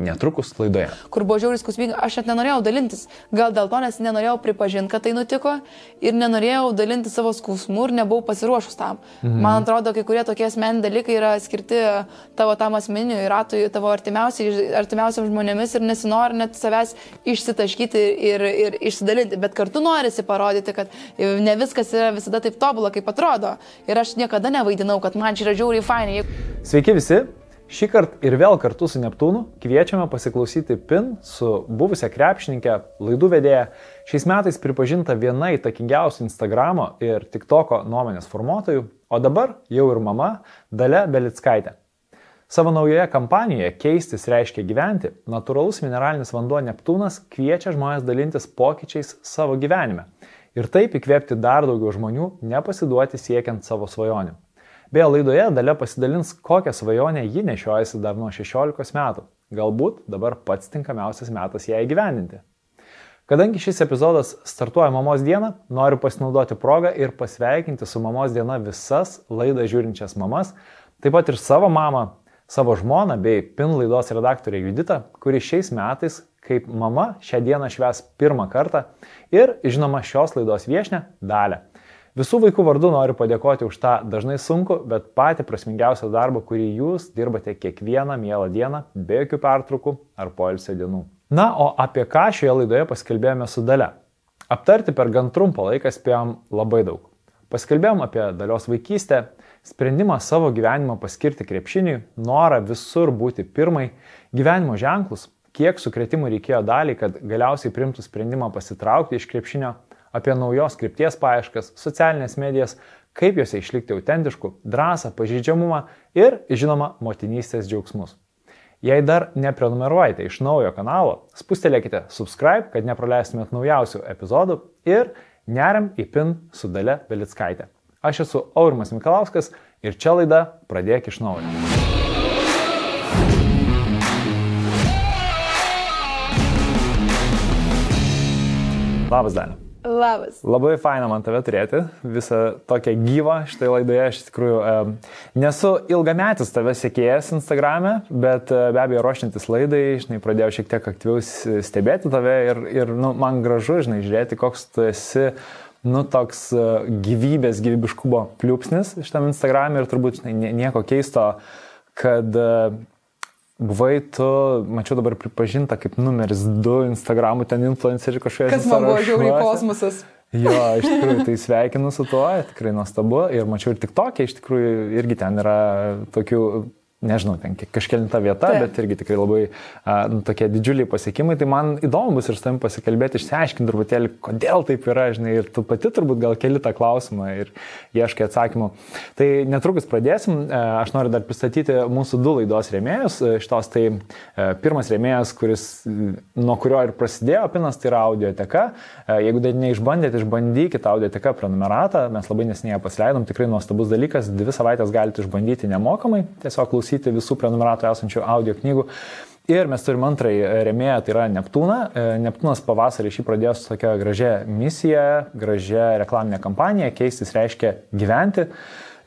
netrukus laidoje. kur buvo žiauriai skausminga, aš net nenorėjau dalintis. Gal dėl to, nes nenorėjau pripažinti, kad tai nutiko ir nenorėjau dalinti savo skausmų ir nebuvau pasiruošus tam. Mhm. Man atrodo, kai kurie tokie asmeniniai dalykai yra skirti tavo tam asmeniniui ratui, tavo artimiausiam žmonėmis ir nesinori net savęs išsitaškyti ir, ir išsidalinti, bet kartu norisi parodyti, kad ne viskas yra visada taip tobula, kaip atrodo. Ir aš niekada nevaidinau, kad man čia yra žiauriai fainai. Sveiki visi, Šį kartą ir vėl kartu su Neptūnu kviečiame pasiklausyti PIN su buvusią krepšininkę, laidų vedėją, šiais metais pripažinta viena įtakingiausių Instagramo ir TikToko nuomonės formuotojų, o dabar jau ir mama Dale Belickaitė. Savo naujoje kampanijoje Keistis reiškia gyventi, natūralus mineralinis vanduo Neptūnas kviečia žmonės dalintis pokyčiais savo gyvenime ir taip įkvėpti dar daugiau žmonių nepasiduoti siekiant savo svajonių. Beje, laidoje Dalia pasidalins, kokią svajonę ji nešiojasi dar nuo 16 metų. Galbūt dabar pats tinkamiausias metas ją įgyvendinti. Kadangi šis epizodas startuoja mamos dieną, noriu pasinaudoti progą ir pasveikinti su mamos diena visas laidą žiūrinčias mamas, taip pat ir savo mamą, savo žmoną bei PIN laidos redaktorę Juditą, kuri šiais metais kaip mama šią dieną šves pirmą kartą ir, žinoma, šios laidos viešnę dalę. Visų vaikų vardu noriu padėkoti už tą dažnai sunku, bet patį prasmingiausią darbą, kurį jūs dirbate kiekvieną mielą dieną, be jokių pertraukų ar poilsio dienų. Na, o apie ką šioje laidoje paskelbėjome su Dale? Aptarti per gan trumpą laiką spėjom labai daug. Paskelbėjom apie dalios vaikystę, sprendimą savo gyvenimą paskirti krepšiniui, norą visur būti pirmai, gyvenimo ženklus, kiek sukretimų reikėjo daliai, kad galiausiai primtų sprendimą pasitraukti iš krepšinio apie naujos krypties paieškas, socialinės medijas, kaip juose išlikti autentišku, drąsą, pažeidžiamumą ir, žinoma, motinystės džiaugsmus. Jei dar neprenumeruojate iš naujo kanalo, spustelėkite subscribe, kad nepraleistumėt naujausių epizodų ir neriam į PIN su Dale Belickaitė. Aš esu Aurimas Mikalauskas ir čia laida Pradėk iš naujo. Labas, Daniel. Labas. Labai faina man tave turėti, visą tokią gyvą šitą laidoje. Aš iš tikrųjų nesu ilgametis tave sėkėjas Instagrame, bet e, be abejo, ruošiantis laidai, žinai, pradėjau šiek tiek aktyviau stebėti tave ir, ir nu, man gražu, žinai, žiūrėti, koks tu esi nu, toks e, gyvybės, gyvybiškumo pliūpsnis šitam Instagram'e ir turbūt žinai, nieko keisto, kad uh, Buvai tu, mačiau dabar pripažinta kaip numeris 2 Instagramų ten influencerių kažkoje. Kas man buvo žiauriai kosmosas. Jo, iš tikrųjų, tai sveikinu su tuo, tikrai nuostabu. Ir mačiau ir tik tokia, iš tikrųjų, irgi ten yra tokių nežinau, ten kažkelinta vieta, Taip. bet irgi tikrai labai a, nu, tokie didžiuliai pasiekimai. Tai man įdomu bus ir su tavim pasikalbėti, išsiaiškinti truputėlį, kodėl taip yra, žinai, ir tu pati turbūt gal keli tą klausimą ir ieškai atsakymų. Tai netrukus pradėsim. Aš noriu dar pristatyti mūsų du laidos rėmėjus. Šitos tai pirmas rėmėjas, kuris, nuo kurio ir prasidėjo pinas, tai yra audioteka. Jeigu dar neišbandėte, išbandykite audioteka prenumeratą. Mes labai nesiniai pasileidom, tikrai nuostabus dalykas. Dvi savaitės galite išbandyti nemokamai. Tiesiog klausyti klausyti visų prenumeratų esančių audio knygų. Ir mes turime antrąjį remėją, tai yra Neptūną. E, Neptūnas pavasarį šį pradėjo su tokia gražia misija, gražia reklaminė kampanija, keistis reiškia gyventi.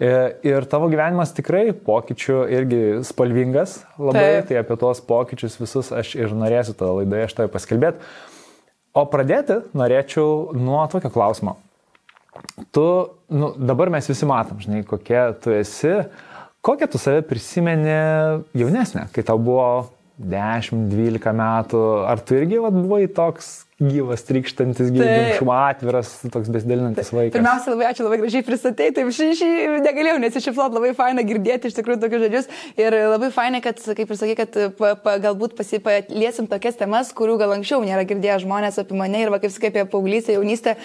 E, ir tavo gyvenimas tikrai pokyčių irgi spalvingas labai, Taip. tai apie tuos pokyčius visus aš ir norėsiu tą laidoje aš tai paskelbėti. O pradėti norėčiau nuo tokio klausimo. Tu, nu, dabar mes visi matom, žinai, kokia tu esi, uh, Kokią tu save prisimeni jaunesnę, kai tau buvo 10-12 metų, ar tu irgi vat, buvai toks gyvas, trykštantis, gyvybingumo atviras, toks besidalinantis vaikas. Pirmiausia, labai ačiū, labai gražiai pristatei, taip šį, šį negalėjau nesišifluoti, labai faina girdėti iš tikrųjų tokius žodžius. Ir labai faina, kad, kaip ir sakai, kad pa, pa, galbūt pasipaliesim tokias temas, kurių gal anksčiau nėra girdėję žmonės apie mane ir, va, kaip sakai, apie paauglystę, jaunystę.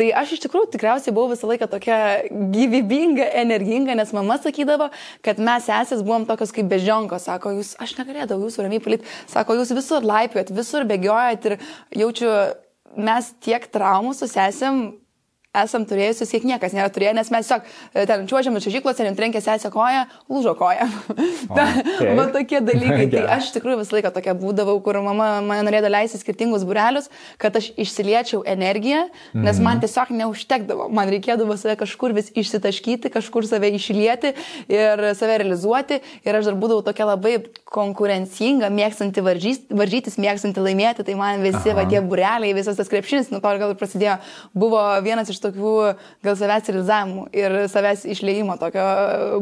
Tai aš iš tikrųjų tikriausiai buvau visą laiką tokia gyvybinga, energinga, nes mama sakydavo, kad mes esės buvom tokios kaip bežionkos, sako, jūs, aš negalėdavau jūsų ramiai palyti, sako, jūs visur laipiojat, visur bėgiojat ir jaučiu mes tiek traumų su sesėm esam turėjusios, kiek niekas nėra turėję, nes mes tiesiog e, ten čiuožiam iš žyklose, ten trenkė sesę koją, lūžo koją. okay. Va tokie dalykai. tai aš tikrųjų visą laiką tokia būdavau, kur mama mane norėjo leisti skirtingus burelius, kad aš išsiliečiau energiją, nes mm. man tiesiog neužtekdavo. Man reikėdavo save kažkur vis išsitaškyti, kažkur save išlieti ir save realizuoti. Ir aš dar būdavau tokia labai konkurencinga, mėgstanti varžys, varžytis, mėgstanti laimėti. Tai man visi Aha. va tie bureliai, visas tas krepšinis, nuo to gal ir prasidėjo, buvo vienas iš tokių gal savęs realizavimų ir savęs išleimo tokio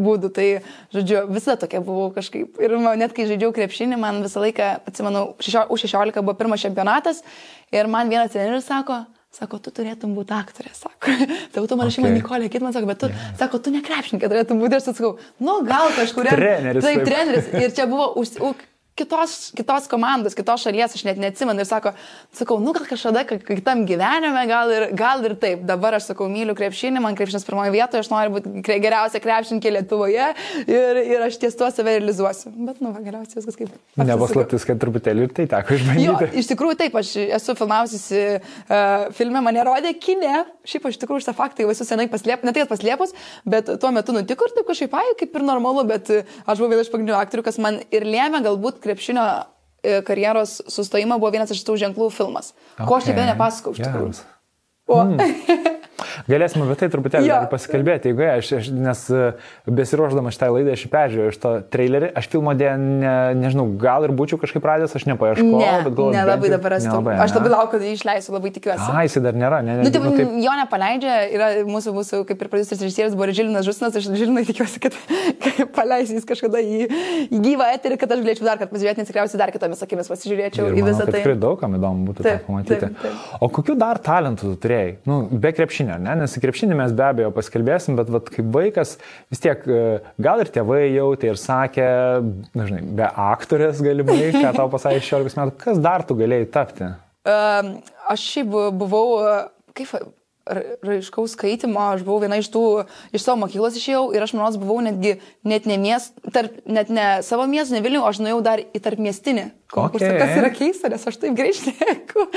būdų. Tai, žodžiu, visada tokia buvau kažkaip. Ir man, net kai žaidžiau krepšinį, man visą laiką, atsimenu, U16 buvo pirmas čempionatas ir man vienas treneris sako, Sako, tu turėtum būti aktorė, sako. Tai tu man šeima okay. Nikolė, kitas man sako, bet tu, yeah. sako, tu nekrepšininkė turėtum būti. Aš sakau, nu gal kažkuria. Treneris. Taip, treneris. Ir čia buvo už, kitos, kitos komandos, kitos šalies, aš net neatsimenu ir sako, sakau, nu gal kažkada kitam gyvenime, gal ir, gal ir taip. Dabar aš sakau, myliu krepšinį, man krepšinis pirmoje vietoje, aš noriu būti geriausia krepšininkė Lietuvoje ir, ir aš ties tuo save realizuosiu. Bet, nu, va, geriausiai viskas kaip. Nepaslaptis, kad truputėlį ir tai teko išbandyti. Jo, iš tikrųjų taip, aš esu filmavusi uh, filmę, mane rodė kine, šiaip aš tikrųjų šitą faktą jau esu senai paslėpus, ne tai paslėpus, bet tuo metu nutiko ir taip kažkaip, ai, kaip ir normalu, bet aš buvau vienas iš pagrindinių aktorių, kas man ir lėmė galbūt krepšinio e, karjeros sustojimą buvo vienas iš tų ženklų filmas. Okay. Ko aš taip nepasakau iš tikrųjų. O. Mm. Galėsime apie tai truputėlį ja. pasikalbėti, jeigu aš, aš, nes e, besiruoždama šitai laidai aš peržiūrėjau iš to trailerį, aš filmo dėje, ne, nežinau, gal ir būčiau kažkaip pradęs, aš nepaieškojau, ne, bet galvoju. Nelabai dabar esu. Nelabai, aš labai laukiu, kad jį išleisiu, labai tikiuosi. A, jis dar nėra, ne? ne nu, taip, nu, taip. Jo nepaleidžia, yra mūsų, mūsų kaip ir prodiuseris režisierius buvo Žilinas Žusnas, aš Žilinai tikiuosi, kad paleisys kažkada į, į gyvą eterį, kad aš galėčiau dar kartą pasižiūrėti, nes tikriausiai dar kitomis akimis pasižiūrėčiau ir į visą tai. Tikrai daug kam įdomu būtų taip, pamatyti. Taip, taip. O kokiu dar talentų tu turėjai? Nu, be krepšinio, ne? Nes krepšinį mes be abejo pasikalbėsim, bet vat, kaip vaikas vis tiek e, gal ir tėvai jautė ir sakė, nežinai, be aktorės galimai, ką tau pasakė 16 metų, kas dar tu galėjai tapti? Um, aš šiaip buvau, kaip raiškaus skaitimo, aš buvau viena iš tų, iš savo mokyklos išėjau ir aš manos buvau netgi net ne, miest, tarp, net ne savo miestą, ne Vilnių, aš nuėjau dar į tarp miestinį okay. kas yra keista, nes aš taip greit šneku,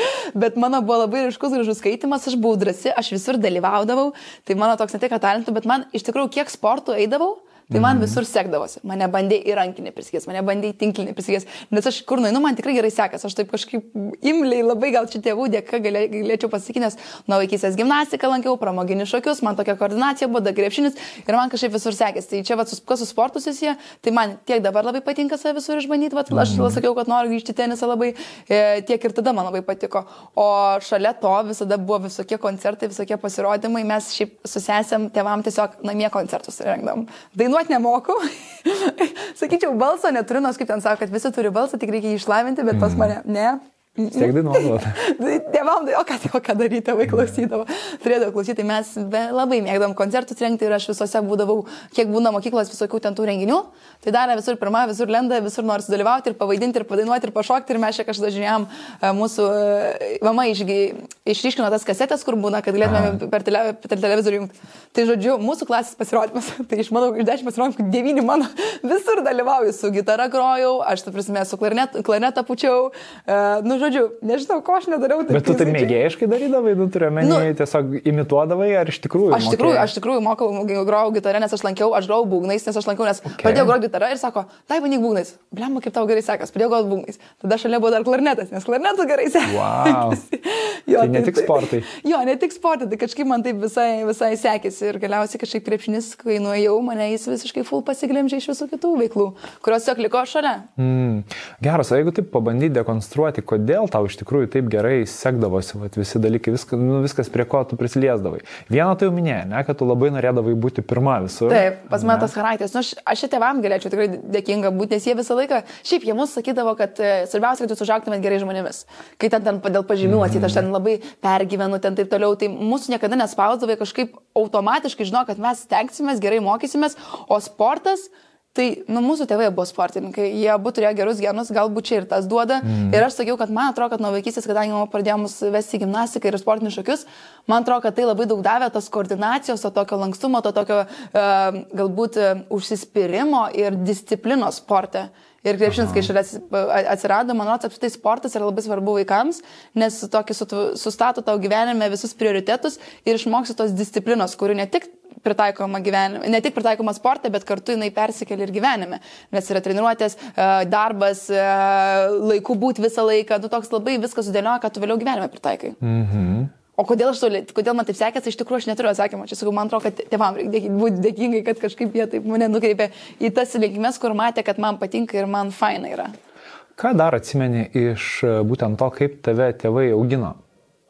bet mano buvo labai ryškus gražus skaitimas, aš buvau drasi, aš visur dalyvaudavau, tai mano toks ne tik talentų, bet man iš tikrųjų kiek sportų eidavau, Tai man mhm. visur sekdavosi. Mane bandė į rankinį prisikės, mane bandė į tinklinį prisikės. Nes aš kur nueinu, man tikrai gerai sekasi. Aš taip kažkaip imliai labai gal čia tėvų dėka galė, galėčiau pasakyti, nes nuo vaikystės gimnastiką lankiau, pramoginius šokius, man tokia koordinacija buvo, da grepšinis ir man kažkaip visur sekėsi. Tai čia, va, su, su sportu susiję, tai man tiek dabar labai patinka save visur išbandyti. Va, aš mhm. sakiau, kad noriu grįžti tenisą labai, e, tiek ir tada man labai patiko. O šalia to visada buvo visokie koncertai, visokie pasirodymai. Mes šiaip susėsėm tėvam tiesiog namie koncertus rengdam. Dainuoti dainuoti nemoku. Sakyčiau, balso neturiu, nors kaip ten sako, kad visi turi balsą, tik reikia jį išlavinti, bet pas mhm. mane ne. Tiek dainuodavo. Tėvam, o ką, o ką daryti, tėvai klausydavo. Turėdavo klausyti, mes be, labai mėgdom koncertus rengti ir aš visose būdavau, kiek būna mokyklos visokių ten tų renginių. Tai darė visur pirmą, visur lenda, visur nori sudalyvauti ir pavaidinti, ir padainuoti, ir pašokti. Ir mes čia kažkada žiūrėjom, e, mūsų e, mama išryškino tas kasetės, kur būna, kad galėtume per, tele, per televizorių jungti. Tai žodžiu, mūsų klasės pasirodymas, tai iš mano, iš dešimt pasirodymų, devyni mano visur dalyvauju, su gitara grojau, aš, tu prisimė, su klarnetą pučiau. Uh, nu, žodžiu, nežinau, ko aš nedariau. Bet tu tai mėgėjiškai darydavai, tu turiu menį, nu, tiesiog imituodavai, ar iš tikrųjų? Aš tikrųjų, aš tikrųjų mokau, grojau gitarą, nes aš lankiau, aš grojau būgnais, nes aš lankiau, nes okay. pradėjau groti gitarą ir sako, tai bandyk būgnais. Blemba, kaip tau gerai sekas, pradėjau groti būgnais. Tada šalia buvo dar klarnetas, nes klarnetų gerai sekas. Wow. jo, tai ne tik sportai. Jo, ne tik sportai, tai kažkaip man taip visai, visai sekėsi ir galiausiai kažkaip krepšinis, kai nuėjau, mane jis visiškai full pasiglemžė iš visų kitų veiklų, kurios tiesiog liko šalia. Mm. Geras, o jeigu taip pabandyti dekonstruoti, kodėl tau iš tikrųjų taip gerai sekdavosi, vat, visi dalykai, viskas, nu, viskas prie ko tu prisiliesdavai. Vieną tai jau minėjai, ne, kad tu labai norėdavai būti pirma visur. Taip, pas mane tas charakteris. Nu, aš, aš tėvam galėčiau tikrai dėkinga būti, nes jie visą laiką, šiaip jie mums sakydavo, kad e, svarbiausia, kad jūs užauktumėt gerai žmonėmis. Kai ten, ten dėl pažymių atsita, aš ten labai pergyvenu, ten taip toliau, tai mūsų niekada nespausdavo kažkaip automatiškai žino, kad mes stengsimės, gerai mokysimės, o sportas Tai, nu, mūsų tėvai buvo sportininkai, jie abu turėjo gerus genus, galbūt čia ir tas duoda. Mm. Ir aš sakiau, kad man atrodo, kad nuo vaikystės, kadangi mama pradėjo mus vesti gimnastiką ir sportinius šokius, man atrodo, kad tai labai daug davė tos koordinacijos, to tokio lankstumo, to tokio uh, galbūt uh, užsispyrimo ir disciplinos sporte. Ir krepšinis, kai šalia atsirado, man atrodo, apskritai sportas yra labai svarbu vaikams, nes tokį sustato tau gyvenime visus prioritetus ir išmoksi tos disciplinos, kurių ne tik pritaikoma gyvenime, ne tik pritaikoma sporte, bet kartu jinai persikelia ir gyvenime. Nes yra treniruotės, e, darbas, e, laikų būti visą laiką, tu toks labai viskas sudėlioja, kad tu vėliau gyvenime pritaikai. Mhm. O kodėl, aš, kodėl man taip sekėsi, iš tikrųjų aš neturiu atsakymą. Čia sakau, man atrodo, kad tėvam reikia būti dėkingai, kad kažkaip jie taip mane nukreipė į tas linkmes, kur matė, kad man patinka ir man faina yra. Ką dar atsimeni iš e, būtent to, kaip tave tėvai augino?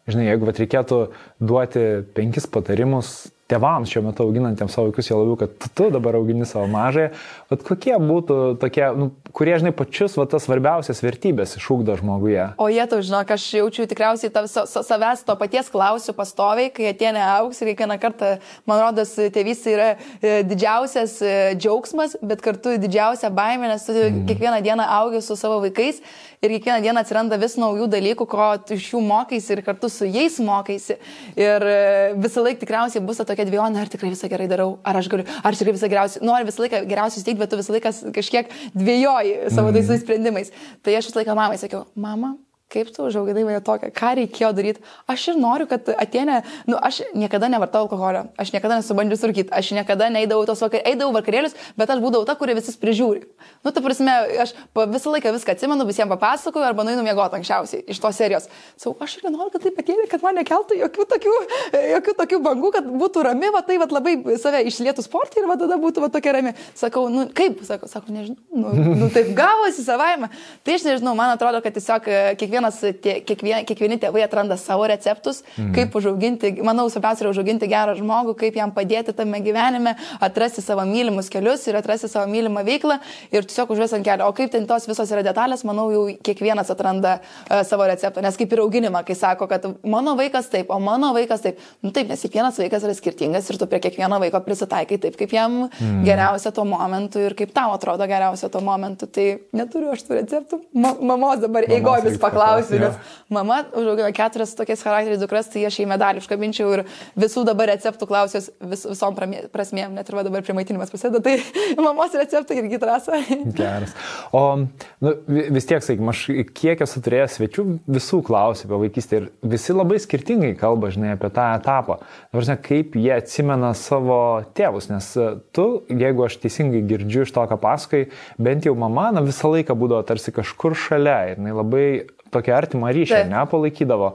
Žinai, jeigu reikėtų duoti penkis patarimus tėvams šiuo metu auginantiems savo vaikus, jie labiau, kad tu, dabar augini savo mažąją, bet kokie būtų tokie, nu, kurie, žinai, pačius va, tas svarbiausias vertybės išūkdo žmoguje. O jie, tu žinok, aš jaučiu tikriausiai tav, sa, sa, savęs to paties klausiu pastoviai, kai jie neaugs ir kiekvieną kartą, man rodos, tėvystė yra e, didžiausias e, džiaugsmas, bet kartu didžiausia baimė, nes tu mm. kiekvieną dieną augi su savo vaikais ir kiekvieną dieną atsiranda vis naujų dalykų, ko iš jų mokaisi ir kartu su jais mokaisi. Ir e, visą laiką tikriausiai bus ta tokia dviejonė, ar tikrai visą gerai darau, ar aš galiu, ar tikrai visą geriausiai, noriu visą laiką geriausiai steigti, bet tu visą laiką kažkiek dviejoji savo tais mm. sprendimais. Tai aš visą laiką mamai sakiau, mama, kaip tu užauginai mane tokią, ką reikėjo daryti. Aš ir noriu, kad atėnė, nu, aš niekada nevartau alkoholio, aš niekada nesubandžiu surkyti, aš niekada neįdavau tos vakar, eidavau vakarėlius, bet aš būdavau ta, kuri visus prižiūri. Nu, ta prasme, aš visą laiką viską atsimenu, visiems papasakoju arba nueinu miegoti anksčiausiai iš tos serijos. Sau, aš ir noriu, kad taip atėnė, kad man nekeltų jokių tokių, jokių tokių bangų, kad būtų rami, va tai va labai save išlietų sportį ir va tada būtų va tokia rami. Sakau, nu kaip, sakau, sakau nežinau, nu, nu taip gavosi savaime. Tai aš nežinau, man atrodo, kad tiesiog kiekvieną kiekvienas, tie, kiekvien, kiekvieni tėvai atranda savo receptus, mhm. kaip užauginti, manau, svarbiausia yra užauginti gerą žmogų, kaip jam padėti tame gyvenime, atrasti savo mylimus kelius ir atrasti savo mylimą veiklą ir tiesiog užvės ant kelio. O kaip ten tos visos yra detalės, manau, jau kiekvienas atranda uh, savo receptą. Nes kaip ir auginimą, kai sako, kad mano vaikas taip, o mano vaikas taip. Nu taip, nes kiekvienas vaikas yra skirtingas ir tu prie kiekvieno vaiko prisitaikai taip, kaip jam mhm. geriausia tuo momentu ir kaip tau atrodo geriausia tuo momentu. Tai neturiu aš tų receptų. Ma mamos dabar eigoje vis paklausti klausiu, nes mama užaugino keturias tokias charakteriais dukras, tai aš į medalį iškabinčiau ir visų dabar receptų klausiu vis, visom prasmėm, net ir va dabar primaitinimas prasideda, tai mamos receptai irgi trasa. Geras. O nu, vis tiek, sakykim, aš kiek esu turėjęs svečių, visų klausiu apie vaikystę ir visi labai skirtingai kalba, žinai, apie tą etapą. Dabar, kaip jie atsimena savo tėvus, nes tu, jeigu aš teisingai girdžiu iš to, ką pasakai, bent jau mama, na, visą laiką būdavo tarsi kažkur šalia ir jinai labai tokia artima ryšį, ne, palaikydavo.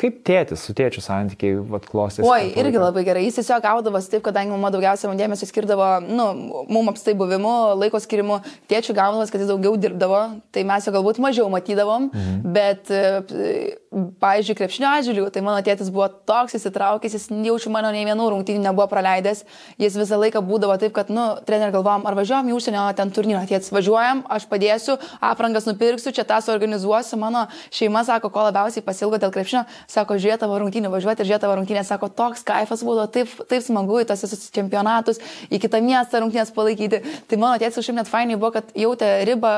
Kaip tėtis su tėčiu santykiai vat, klostėsi? Oi, irgi labai gerai. Jis tiesiog gaudavosi taip, kadangi mama daugiausia man dėmesio skirdavo, nu, mum apstai buvimu, laiko skirimu, tėčių gaudavos, kad jis daugiau dirbdavo, tai mes jo galbūt mažiau matydavom, mhm. bet, e, pavyzdžiui, krepšinio atžvilgių, tai mano tėtis buvo toks įsitraukęs, jis jaučiu mano nei vienų rungtynių nebuvo praleidęs, jis visą laiką būdavo taip, kad, nu, treneri galvom, ar važiuojam į užsienio ten turnyrą, tėtis važiuojam, aš padėsiu, aprangas nupirksiu, čia tą suorganizuosiu, mano šeima sako, ko labiausiai pasilgo dėl krepšinio, sako, žiūrėt tavo rungtynį, važiuoti ir žiūrėt tavo rungtynę, sako, toks kaifas būdavo, taip, taip smagu į tos visus čempionatus, į kitą miestą rungtynės palaikyti. Tai mano tėtis šiaip net fainai buvo, kad jautė ribą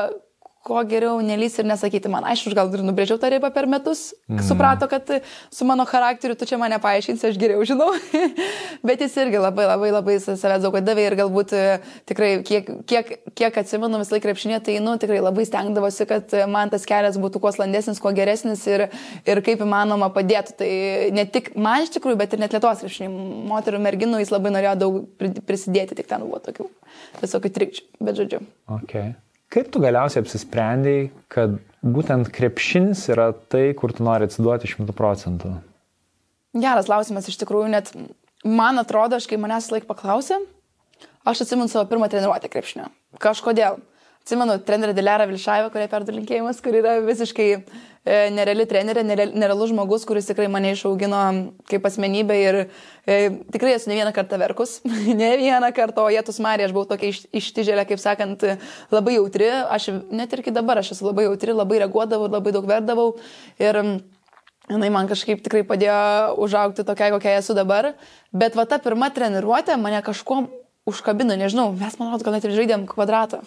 kuo geriau nelys ir nesakyti man. Aišku, aš gal ir nubrėžiau tą ribą per metus, mm. suprato, kad su mano charakteriu tu čia mane paaiškinsi, aš geriau žinau. Bet jis irgi labai, labai, labai savęs daug davė ir galbūt e, tikrai, kiek, kiek, kiek atsimenu vis laik krepšinė, tai, nu, tikrai labai stengdavosi, kad man tas kelias būtų kuo sklandesnis, kuo geresnis ir, ir kaip įmanoma padėtų. Tai ne tik man iš tikrųjų, bet ir net Lietuvos krepšinė. Moterų merginų jis labai norėjo daug prisidėti, tik ten buvo tokių visokių trikdžių, bet žodžiu. Okay. Kaip tu galiausiai apsisprendėjai, kad būtent krepšinis yra tai, kur tu nori atsiduoti šimtų procentų? Geras klausimas iš tikrųjų, net man atrodo, aš kai manęs laik paklausė, aš atsimenu savo pirmą treniruotę krepšinio. Kažkodėl. Atsimenu trenerį Dilerą Vilšaivą, kurie perdu linkėjimas, kur yra visiškai e, nereali trenerė, nerealus žmogus, kuris tikrai mane išaugino kaip asmenybę ir e, tikrai esu ne vieną kartą verkus, ne vieną kartą, o jėtus Marija, aš buvau tokia iš, ištižėlė, kaip sakant, labai jautri, aš net ir iki dabar aš esu labai jautri, labai reaguodavau, labai daug verdavau. Ir jinai man kažkaip tikrai padėjo užaugti tokia, kokia esu dabar, bet va ta pirma treniruotė mane kažkuo užkabino, nežinau, mes man atrodo, gal net ir žaidėm kvadratą.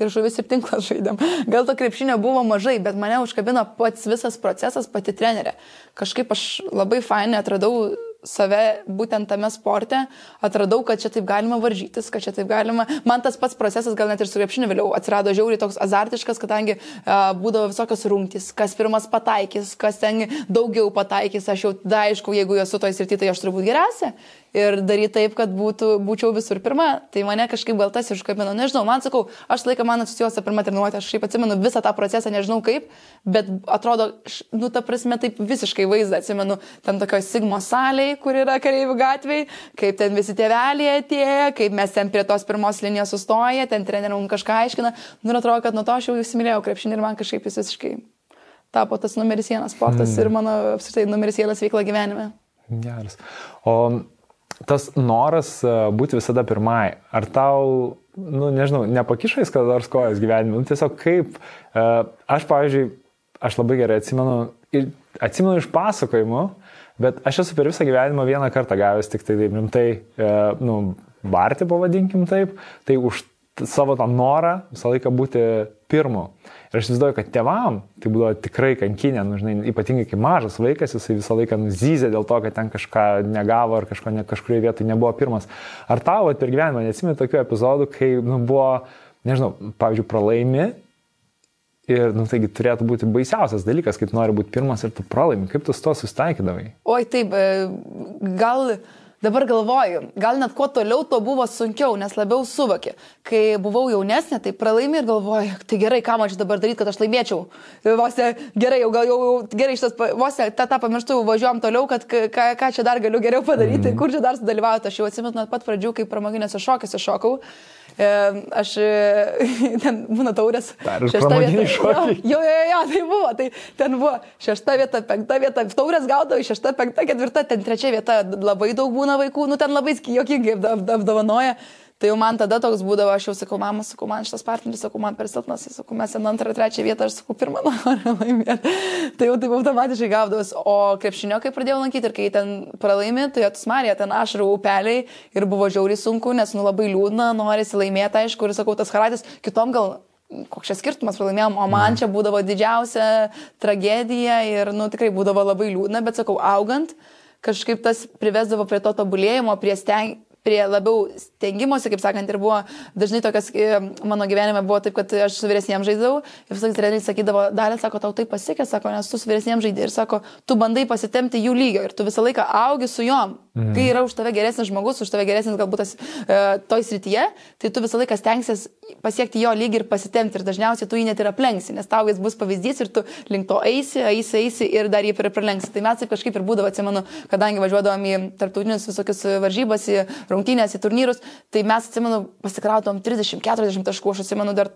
Ir žuvis ir tinklas žaidėm. Gal to krepšinio buvo mažai, bet mane užkabino pats visas procesas, pati trenerė. Kažkaip aš labai fainai atradau save būtent tame sporte, atradau, kad čia taip galima varžytis, kad čia taip galima. Man tas pats procesas gal net ir su krepšiniu vėliau atsirado žiauriai toks azartiškas, kadangi uh, būdavo visokios rungtys, kas pirmas pataikys, kas ten daugiau pataikys, aš jau, da, aišku, jeigu esu toj srity, tai aš turbūt geriausia ir daryti taip, kad būtų, būčiau visur pirma. Tai mane kažkaip gal tas iškabino. Nežinau, man sakau, aš laiką man asocijuosi pirmą treniruotę, aš šiaip atsimenu visą tą procesą, nežinau kaip, bet atrodo, nu, ta prasme, taip visiškai vaizdą atsimenu, ten tokio Sigmo salėje, kur yra kareivių gatviai, kaip ten visi tėveliai atėjo, kaip mes ten prie tos pirmos linijos sustoję, ten treneriam kažką aiškina. Nu, ir atrodo, kad nuo to aš jau įsimylėjau krepšinį ir man kažkaip jis visiškai tapo tas numeris vienas sportas mm. ir mano apskritai numeris vienas veikla gyvenime. Geras. O tas noras e, būti visada pirmai, ar tau, nu, nežinau, nepakišais kada nors kojas gyvenime, nu, tiesiog kaip, e, aš, pavyzdžiui, aš labai gerai atsimenu, atsimenu iš pasakojimų, bet aš esu per visą gyvenimą vieną kartą gavęs tik tai taip rimtai, e, nu, barti pavadinkim taip, tai už savo tą norą visą laiką būti pirmu. Ir aš įsivaizduoju, kad tėvam tai būdavo tikrai kankinė, nu, žinai, ypatingai kai mažas vaikas, jisai visą laiką nuzyzė dėl to, kad ten kažką negavo ar kažko ne, kažkurioje vietoje nebuvo pirmas. Ar tau per gyvenimą neatsimė tokių epizodų, kai nu, buvo, nežinau, pavyzdžiui, pralaimi Ir, nu, taigi turėtų būti baisiausias dalykas, kai tu nori būti pirmas ir tu pralaimi. Kaip tu su to susitaikydavai? Oi, taip, e, gal Dabar galvoju, gal net kuo toliau, to buvo sunkiau, nes labiau suvokė. Kai buvau jaunesnė, tai pralaimi ir galvoju, tai gerai, ką man čia dabar daryti, kad aš laimėčiau. Vos ne, gerai, jau gal jau, gerai, šitas, vos ne, tą, tą pamirštu, važiuojam toliau, kad ką, ką čia dar galiu geriau padaryti, mm. kur čia dar sudalyvauti. Aš jau atsimenu nuo pat pradžių, kai pramoginėse šokiuose šokau. Aš ten būna taurės. Šešta vieta. Jo, jo, jo, jo, tai buvo. Tai ten buvo šešta vieta, penkta vieta. Taurės gaudavo šešta, penkta, ketvirta, ten trečia vieta. Labai daug būna vaikų, nu ten labai jokingai apdovanoja. Tai jau man tada toks būdavo, aš jau sakau, mama, sakau, man šitas partneris, sakau, man per silpnas, jis sakau, mes ten antrą, trečią vietą, aš sakau, pirmą noriu laimėti. Tai jau taip automatiškai gaudavus. O krepšinio, kai pradėjau lankyti ir kai ten pralaimi, tai atsmarė ten ašarų upeliai ir buvo žiauriai sunku, nes nu labai liūdna, norisi laimėti, aišku, ir sakau, tas haratis, kitom gal koks čia skirtumas pralaimėjom, o man čia būdavo didžiausia tragedija ir, nu, tikrai būdavo labai liūdna, bet sakau, augant, kažkaip tas privesdavo prie to tobulėjimo, prie steng, prie labiau stengimosi, kaip sakant, ir buvo dažnai tokias, e, mano gyvenime buvo taip, kad aš su vyresniem žaidžiau ir visais treneriai sakydavo, dalė, sako, tau tai pasiekė, sako, nes tu su vyresniem žaidži ir sako, tu bandai pasitemti jų lygio ir tu visą laiką augi su juom. Mm. Kai yra už tave geresnis žmogus, už tave geresnis galbūt tas e, toj srityje, tai tu visą laiką stengsies pasiekti jo lygį ir pasitemti ir dažniausiai tu jį net ir aplenksi, nes tau jis bus pavyzdys ir tu link to eisi, eisi, eisi ir dar jį pralenksi. Tai mes taip kažkaip ir būdavo, atsimenu, kadangi važiuodavom į tarptautinius visokius varžybas, į rungtynės, į turnyrus, tai mes, atsimenu, pasikrautom 30-40 taškų, aš atsimenu, dar,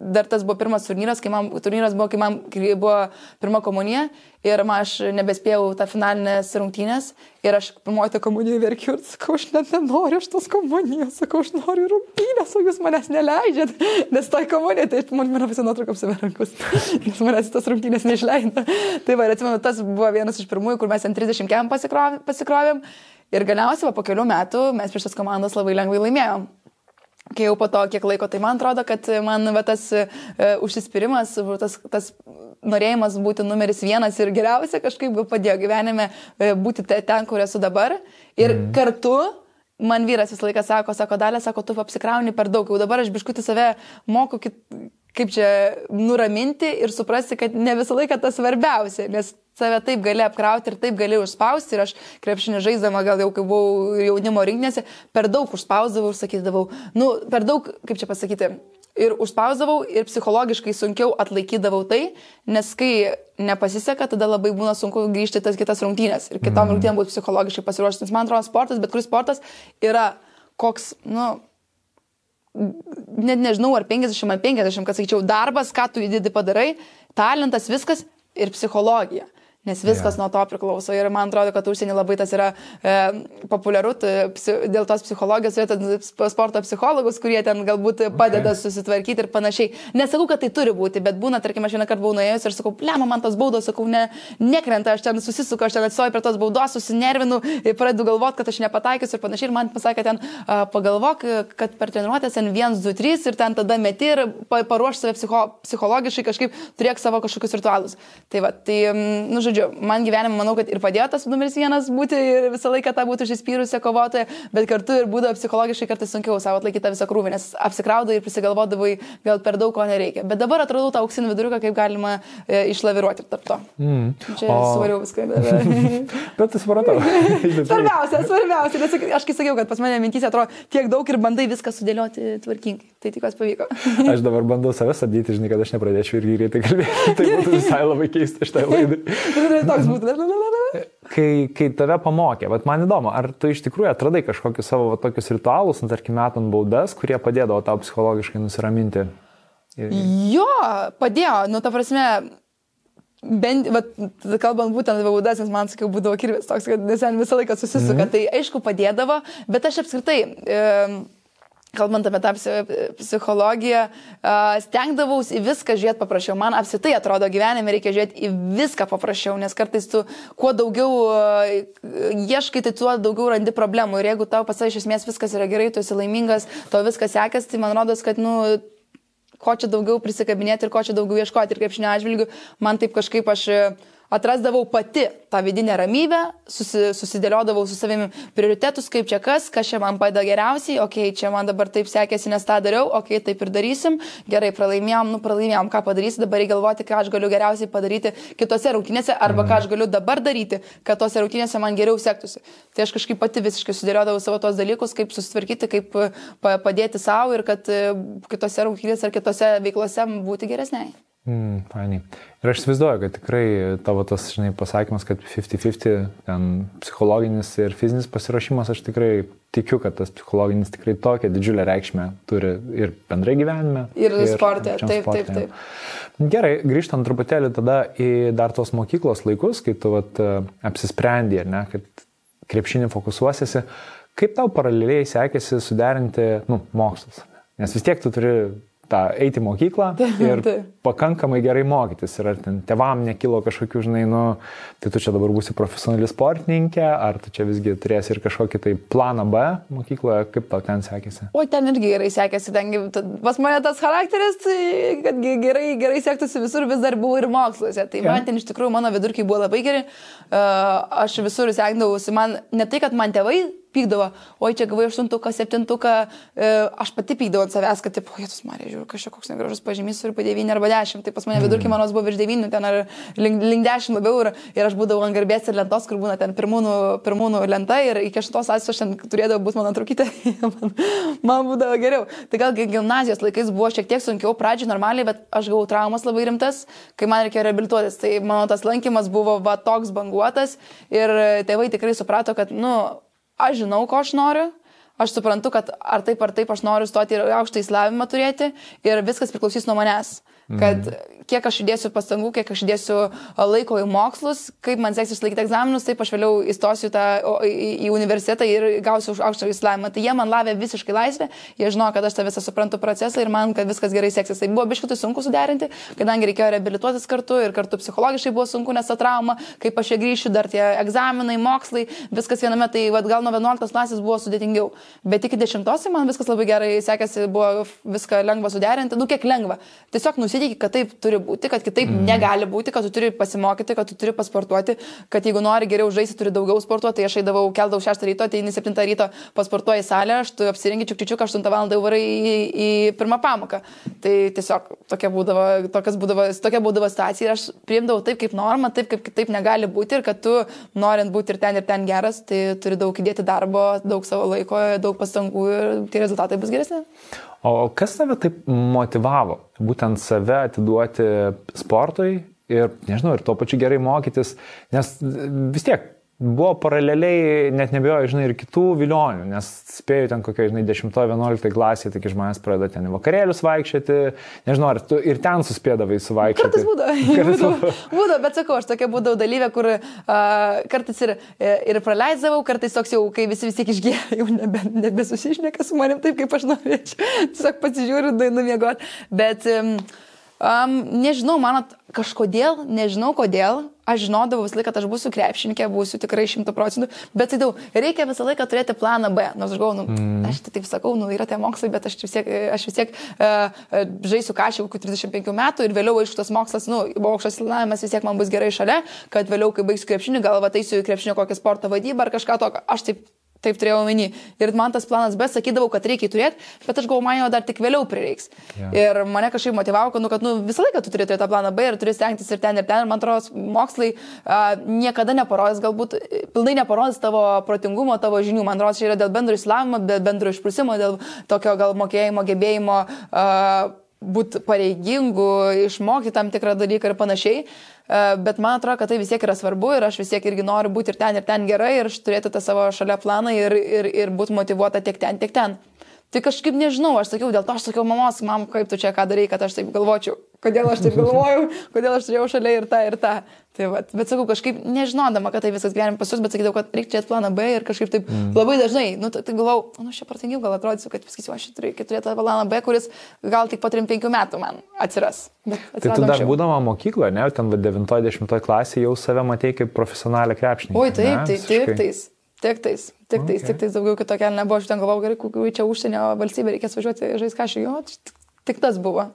dar tas buvo pirmas turnyras, kai man, turnyras buvo, kai man kai buvo pirma komunija ir man aš nebespėjau tą finalinės rungtynės ir aš pirmoji tą komuniją verkiu ir sakau, aš net nenoriu aš tos komunijos, sakau, aš noriu rungtynės, o jūs manęs neleidžiat, nes toj komunija, tai man mane visi nuotrauką apsiverankus, nes manęs tas rungtynės neišleido. Tai va, atsimenu, tas buvo vienas iš pirmųjų, kur mes ant 30 kem pasikrovėm. pasikrovėm Ir galiausiai po kelių metų mes prieš tas komandas labai lengvai laimėjom. Kai jau po to kiek laiko, tai man atrodo, kad man va, tas uh, užsispyrimas, tas, tas norėjimas būti numeris vienas ir geriausia kažkaip padėjo gyvenime uh, būti ten, kur esu dabar. Ir mm. kartu man vyras visą laiką sako, sako, dalė, sako, tu apsikrauni per daug, jau dabar aš biškuti save moku kit, kaip čia nuraminti ir suprasti, kad ne visą laiką tas svarbiausia, nes save taip gali apkrauti ir taip gali užspausti. Ir aš krepšinį žaisdama, gal jau kai buvau jaunimo rinkinėse, per daug užspausdavau ir sakydavau, nu, per daug, kaip čia pasakyti, ir užspausdavau ir psichologiškai sunkiau atlaikydavau tai, nes kai nepasiseka, tada labai būna sunku grįžti tas kitas rungtynės ir kitom mm. rungtynėm būti psichologiškai pasiruošęs. Nes man atrodo, sportas, bet kuris sportas yra koks, nu, net nežinau, ar 50 ar 50, kad sakyčiau, darbas, ką tu įdėdi padarai, talentas, viskas ir psichologija. Nes viskas yeah. nuo to priklauso. Ir man atrodo, kad užsienį labai tas yra e, populiaru, psi, dėl tos psichologijos, yra sporto psichologus, kurie ten galbūt padeda okay. susitvarkyti ir panašiai. Nesakau, kad tai turi būti, bet būna, tarkim, aš vieną kartą buvau nuėjęs ir sakau, plema, man tos baudos, sakau, ne, nekrenta, aš ten susisuku, aš ten atsistoju prie tos baudos, susinervinu, pradedu galvoti, kad aš nepataikius ir panašiai. Ir man pasakė ten, pagalvok, kad per treniruotės ten 1, 2, 3 ir ten tada meti ir paruoš save psicho, psichologiškai kažkaip turėk savo kažkokius ritualus. Tai va, tai, nu, žodžiu, man gyvenime manau, kad ir padėjo tas numeris vienas būti ir visą laiką tą būti užsispyrusią kovotoją, bet kartu ir būdavo psichologiškai kartais sunkiau savo atlaikyti tą visą krūvį, nes apsikraudai ir prisigalvodavai gal per daug ko nereikia. Bet dabar atradau tą auksinį viduriuką, kaip galima e, išlaviruoti tarp to. Mm. Čia o... svariau viską. bet tai supratau. svarbiausia, svarbiausia, nes aš kai sakiau, kad pas mane mintys atrodo tiek daug ir bandai viską sudėlioti tvarkingai. Tai tikiuosi pavyko. aš dabar bandau save stabdyti, žinai, kad aš nepradėčiau irgi greitai kalbėti. Tai būtų visai labai keista šitai laidai. toks būtų. Kai, kai tave pamokė, bet man įdomu, ar tu iš tikrųjų atradai kažkokius savo va, tokius ritualus, nu, tarkim, metant baudas, kurie padėdavo tau psichologiškai nusiraminti? Ir... Jo, padėjo, nu, ta prasme, bent, bet kalbant būtent apie baudas, nes man, sakiau, būdavo kirvis toks, kad ten visą laiką susisuka, mm. tai aišku padėdavo, bet aš apskritai... E, kalbant apie tą psichologiją, stengdavausi į viską žiūrėti paprasčiau. Man apsitai atrodo gyvenime reikia žiūrėti į viską paprasčiau, nes kartais tu kuo daugiau ieškai, tai tuo daugiau randi problemų. Ir jeigu tau pasai iš esmės viskas yra gerai, tu esi laimingas, to viskas sekasi, tai man rodos, kad, nu, ko čia daugiau prisikabinėti ir ko čia daugiau ieškoti. Ir kaip šiandien atžvilgiu, man taip kažkaip aš atrasdavau pati tą vidinę ramybę, susi, susidėliodavau su savimi prioritetus, kaip čia kas, kas čia man padeda geriausiai, okei, okay, čia man dabar taip sekėsi, nes tą dariau, okei, okay, taip ir darysim, gerai, pralaimėjom, nu pralaimėjom, ką padarysi, dabar reikia galvoti, ką aš galiu geriausiai padaryti kitose rungtynėse arba ką aš galiu dabar daryti, kad tose rungtynėse man geriau sektųsi. Tai aš kažkaip pati visiškai sudėliodavau savo tos dalykus, kaip susitvarkyti, kaip padėti savo ir kad e, kitose rungtynėse ar kitose veiklose būti geresniai. Mm, fainai. Ir aš įsivaizduoju, kad tikrai tavo tas, žinai, pasakymas, kad 50-50, ten psichologinis ir fizinis pasiruošimas, aš tikrai tikiu, kad tas psichologinis tikrai tokią didžiulę reikšmę turi ir bendrai gyvenime. Ir, ir sportė, taip, sportė. taip, taip. Gerai, grįžtant truputėlį tada į dar tos mokyklos laikus, kai tu vat, apsisprendė, ne, kad krepšinį fokusuosiesi, kaip tau paraleliai sekėsi suderinti, nu, mokslus? Nes vis tiek tu turi tą eiti į mokyklą ir pakankamai gerai mokytis. Ir ar ten tevam nekilo kažkokių, žinai, nu, tai tu čia dabar būsi profesionali sportininkė, ar tu čia visgi turėsi ir kažkokį tai planą B mokykloje, kaip tau ten sekėsi? O ten irgi gerai sekėsi, ten pas mane tas charakteris, tai kad gerai, gerai sektųsi visur, vis dar buvo ir moksluose. Tai ja. man ten iš tikrųjų mano vidurkiai buvo labai geri, aš visur sekdavausi, man ne tai, kad man tėvai pykdavo, oi čia gavai aštuntuką, septintuką, e, aš pati pykdavau ant savęs, kad, tipo, jėtus Marija, žiūriu, kažkoks koks negražus pažymys turi po 9 arba 10, tai pas mane vidurkiai manos buvo virš 9, ten ar link, link 10 labiau ir, ir aš būdavau ant garbės ir lentos, kur būna ten pirmūnų, pirmūnų lenta ir iki 8 asės aš ten turėdavau būti mano trukite, man, man būdavo geriau. Tai gal gimnazijos laikais buvo šiek tiek sunkiau, pradžiai normaliai, bet aš gavau traumas labai rimtas, kai man reikėjo reabilituotis. Tai mano tas lankymas buvo va toks banguotas ir tėvai tikrai suprato, kad, nu, aš žinau, ko aš noriu, aš suprantu, kad ar taip ar taip aš noriu stoti ir aukštą įsilavimą turėti ir viskas priklausys nuo manęs. Kad mm kiek aš įdėsiu pastangų, kiek aš įdėsiu laiko į mokslus, kaip man seksis laikyti egzaminus, taip aš vėliau įstosiu tą, į, į universitetą ir gausiu aukštą įsilavinimą. Tai jie man lavė visiškai laisvę, jie žino, kad aš tą visą suprantu procesą ir man, kad viskas gerai seksis. Tai buvo biškitai sunku suderinti, kadangi reikėjo reabilituotis kartu ir kartu psichologiškai buvo sunku, nes ta trauma, kaip aš čia grįšiu, dar tie egzaminai, mokslai, viskas viename, tai vad, gal nuo 11 klasės buvo sudėtingiau. Bet iki 10 man viskas labai gerai sekėsi, buvo viską lengva suderinti, nu kiek lengva. Tiesiog nusiteiki, kad taip turi būti, kad kitaip mm. negali būti, kad tu turi pasimokyti, kad tu turi pasportuoti, kad jeigu nori geriau žaisti, turi daugiau sportuoti. Tai aš eidavau, keldavau 6 ryto, ateini 7 ryto, pasportuoji salę, aš tu apsirengi čiukčiučiuk, 8 val. jau varai į, į pirmą pamoką. Tai tiesiog tokia būdavo, būdavo, tokia būdavo situacija ir aš priimdavau taip kaip normą, taip kaip kitaip negali būti ir kad tu norint būti ir ten ir ten geras, tai turi daug įdėti darbo, daug savo laiko, daug pastangų ir tie rezultatai bus geresni. O kas tave taip motivavo, būtent save atiduoti sportui ir, nežinau, ir tuo pačiu gerai mokytis, nes vis tiek buvo paraleliai, net nebejoju, žinai, ir kitų vilionių, nes spėjau ten kokia, žinai, 10-11 klasė, tik žmonės pradeda ten vakarėlius vaikščioti, nežinau, ar tu ir ten suspėdavai suvaikščioti. Kartais būdavo, būdavo, būdavo, bet sakau, aš tokia būdavau dalyvė, kur uh, kartais ir, ir praleisdavau, kartais toks jau, kai visi vis tiek išgėrė, jau nebe, nebesusišneka su manim taip, kaip aš norėčiau, tiesiog pasižiūriu, dainu mėgot, bet um, Um, nežinau, man kažkodėl, nežinau kodėl, aš žinodavau visą laiką, kad aš būsiu krepšininkė, būsiu tikrai šimtų procentų, bet tai daug, reikia visą laiką turėti planą B, nors aš galvoju, nu, mm. aš tai taip sakau, nu, yra tie mokslai, bet aš vis tiek, aš vis tiek uh, žaisiu kažkiek kokių 35 metų ir vėliau, aišku, tas mokslas, nu, aukštas silnavimas vis tiek man bus gerai šalia, kad vėliau, kai baigsiu krepšinį, gal ataisiu į krepšinio kokią sporto vadybą ar kažką tokio, aš taip Taip turėjau omeny. Ir man tas planas B sakydavau, kad reikia turėti, bet aš galvoju, man jo dar tik vėliau prireiks. Yeah. Ir mane kažkaip motivavo, kad, nu, kad nu, visą laiką tu turi turėti tą planą B ir turi stengtis ir ten, ir ten. Ir man atrodo, mokslai a, niekada neparodys, galbūt pilnai neparodys tavo protingumo, tavo žinių. Man atrodo, čia yra dėl bendro įslavimo, dėl bendro išprusimo, dėl tokio gal mokėjimo, gebėjimo. A, būti pareigingu, išmokti tam tikrą dalyką ir panašiai. E, bet man atrodo, kad tai vis tiek yra svarbu ir aš vis tiek irgi noriu būti ir ten, ir ten gerai ir turėti tą savo šalia planą ir, ir, ir būti motivuota tiek ten, tiek ten. Tai kažkaip nežinau, aš sakiau, dėl to aš sakiau mamos, mam, kaip tu čia ką darai, kad aš taip galvočiau, kodėl aš taip galvojau, kodėl aš turėjau šalia ir tą, ir tą. Tai va, bet sakau, kažkaip nežinodama, kad tai viskas gyvenime pas jūs, bet sakydavau, kad reikia turėti planą B ir kažkaip taip mm. labai dažnai, nu, tai, galvau, nu, aš čia pratingiau gal atrodysiu, kad viskas, aš turiu turėti planą B, kuris gal tik po 3-5 metų man atsiras. Tai tu dar būdama mokykloje, ne, ten 90 klasėje jau save matėjai kaip profesionalią krepšinį. Oi, taip, tai taip, tais. Tik tais, tik tais, okay. tik tais daugiau kitokia nebuvo, aš ten galvojau, gerai, kokiu čia užsienio valstybė reikės važiuoti žais kažką, jo, tik, tas buvo.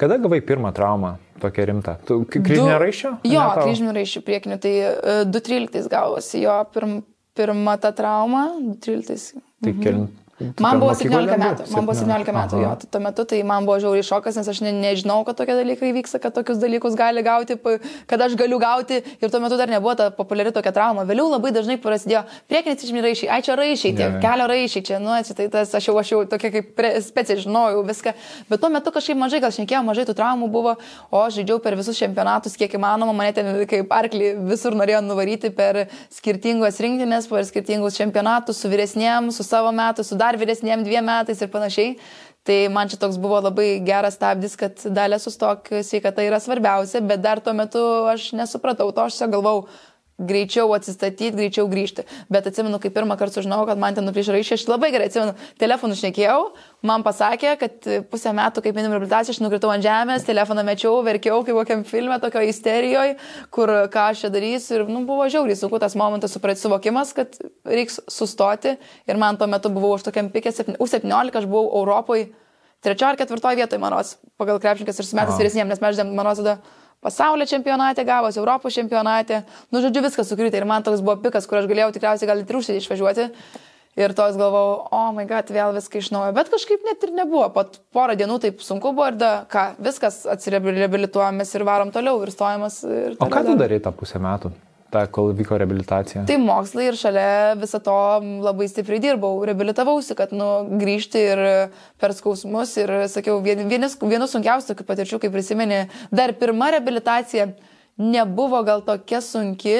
Kada gavai pirmą traumą, tokią rimtą? Tu kryžminio raiščio? Jo, kryžminio raiščio priekiniu, tai uh, 2.13 gavosi jo pirm, pirma ta trauma, 2.13. Tai mhm. kelint Man buvo 17 metų, man buvo 17 metų, jo, tuo metu tai man buvo žiauriai šokas, nes aš ne, nežinau, kad tokie dalykai vyksta, kad tokius dalykus gali gauti, kad aš galiu gauti. Ir tuo metu dar nebuvo ta populiari tokia trauma. Vėliau labai dažnai prasidėjo priekinis išmi raišiai, ai čia raišiai, tie yeah. kelio raišiai, čia, nu, tai tas aš jau, aš jau tokia kaip specialiai žinojau viską, bet tuo metu kažkaip mažai, gal šnekėjau, mažai tų traumų buvo, o aš žaidžiau per visus čempionatus, kiek įmanoma, mane ten kaip arklį visur norėjo nuvaryti per skirtingos rinktinės, per skirtingus čempionatus su vyresniem, su savo metu, su dar dar vyresniem dviem metais ir panašiai. Tai man čia toks buvo labai geras stabdis, kad dalė sustok sveikata yra svarbiausia, bet dar tuo metu aš nesupratau to, aš tiesiog galvau, greičiau atsistatyti, greičiau grįžti. Bet atsimenu, kai pirmą kartą sužinojau, kad man ten nuplyšo raiščiai, aš labai gerai atsimenu, telefonu šnekėjau, man pasakė, kad pusę metų, kaip minimum reabilitacija, aš nukritau ant žemės, telefoną mečiau, verkiau kaip kokiam filme, tokio isterijoje, kur ką aš čia darysiu. Ir, nu, buvo žiauriai sunku tas momentas suprat suvokimas, kad reiks sustoti. Ir man tuo metu buvau aš tokiam pikė, U17 aš buvau Europoje, trečioje ar ketvirtoje vietoje, manos, pagal krepšininkas ir su metais vyresniem, nes mes žinėm, manos tada pasaulio čempionate gavosi, Europos čempionate. Nu, žodžiu, viskas sukrytė ir man toks buvo pikas, kur aš galėjau tikriausiai gal ir užsienį išvažiuoti. Ir tos galvojau, o oh my god, vėl viską iš naujo. Bet kažkaip net ir nebuvo. Po porą dienų taip sunku buvo ir da, ką, viskas atsireabilituojamės ir varom toliau ir stojamas. Ir o ką tu darai tą pusę metų? Tą, kol vyko reabilitacija? Tai mokslai ir šalia viso to labai stipriai dirbau, reabilitavausi, kad nu, grįžti ir per skausmus ir, sakiau, vienas, vienas sunkiausių patirčių, kaip prisimeni, dar pirma reabilitacija nebuvo gal tokia sunki,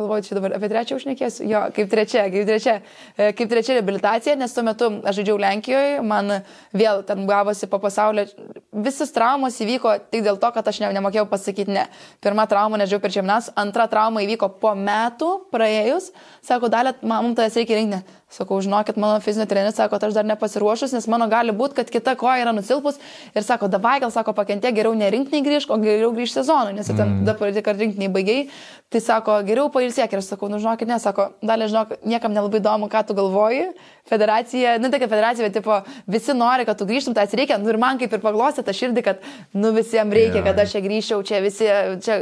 Galvoju, čia dabar apie trečią užnekėsiu. Jo, kaip trečia, kaip trečia, e, kaip trečia reabilitacija, nes tuo metu aš žaidžiau Lenkijoje, man vėl ten gavosi po pasaulio. Visas traumas įvyko tik dėl to, kad aš ne, nemokėjau pasakyti ne. Pirma trauma nežinau per žemnas, antra trauma įvyko po metų praėjus. Sako, dalė, man tas reikia rinkti. Sakau, žinokit, mano fizinio treneris sako, kad aš dar nepasiruošus, nes mano gali būti, kad kita koja yra nusilpus ir sako, davai, gal sako, pakentė, geriau ne rinkiniai grįžk, o geriau grįžti sezonui, nes mm. ten dabar tik ar rinkiniai baigiai. Tai sako, geriau pailsėk ir aš sakau, nu žinokit, ne, sako, dalė, žinok, niekam nelabai įdomu, ką tu galvoji. Federacija, nu tai kaip federacija, bet tipo, visi nori, kad tu grįžtum, tai reikia, nu ir man kaip ir paglostė tą širdį, kad, nu visiems reikia, kad aš čia grįžčiau, čia visi, čia,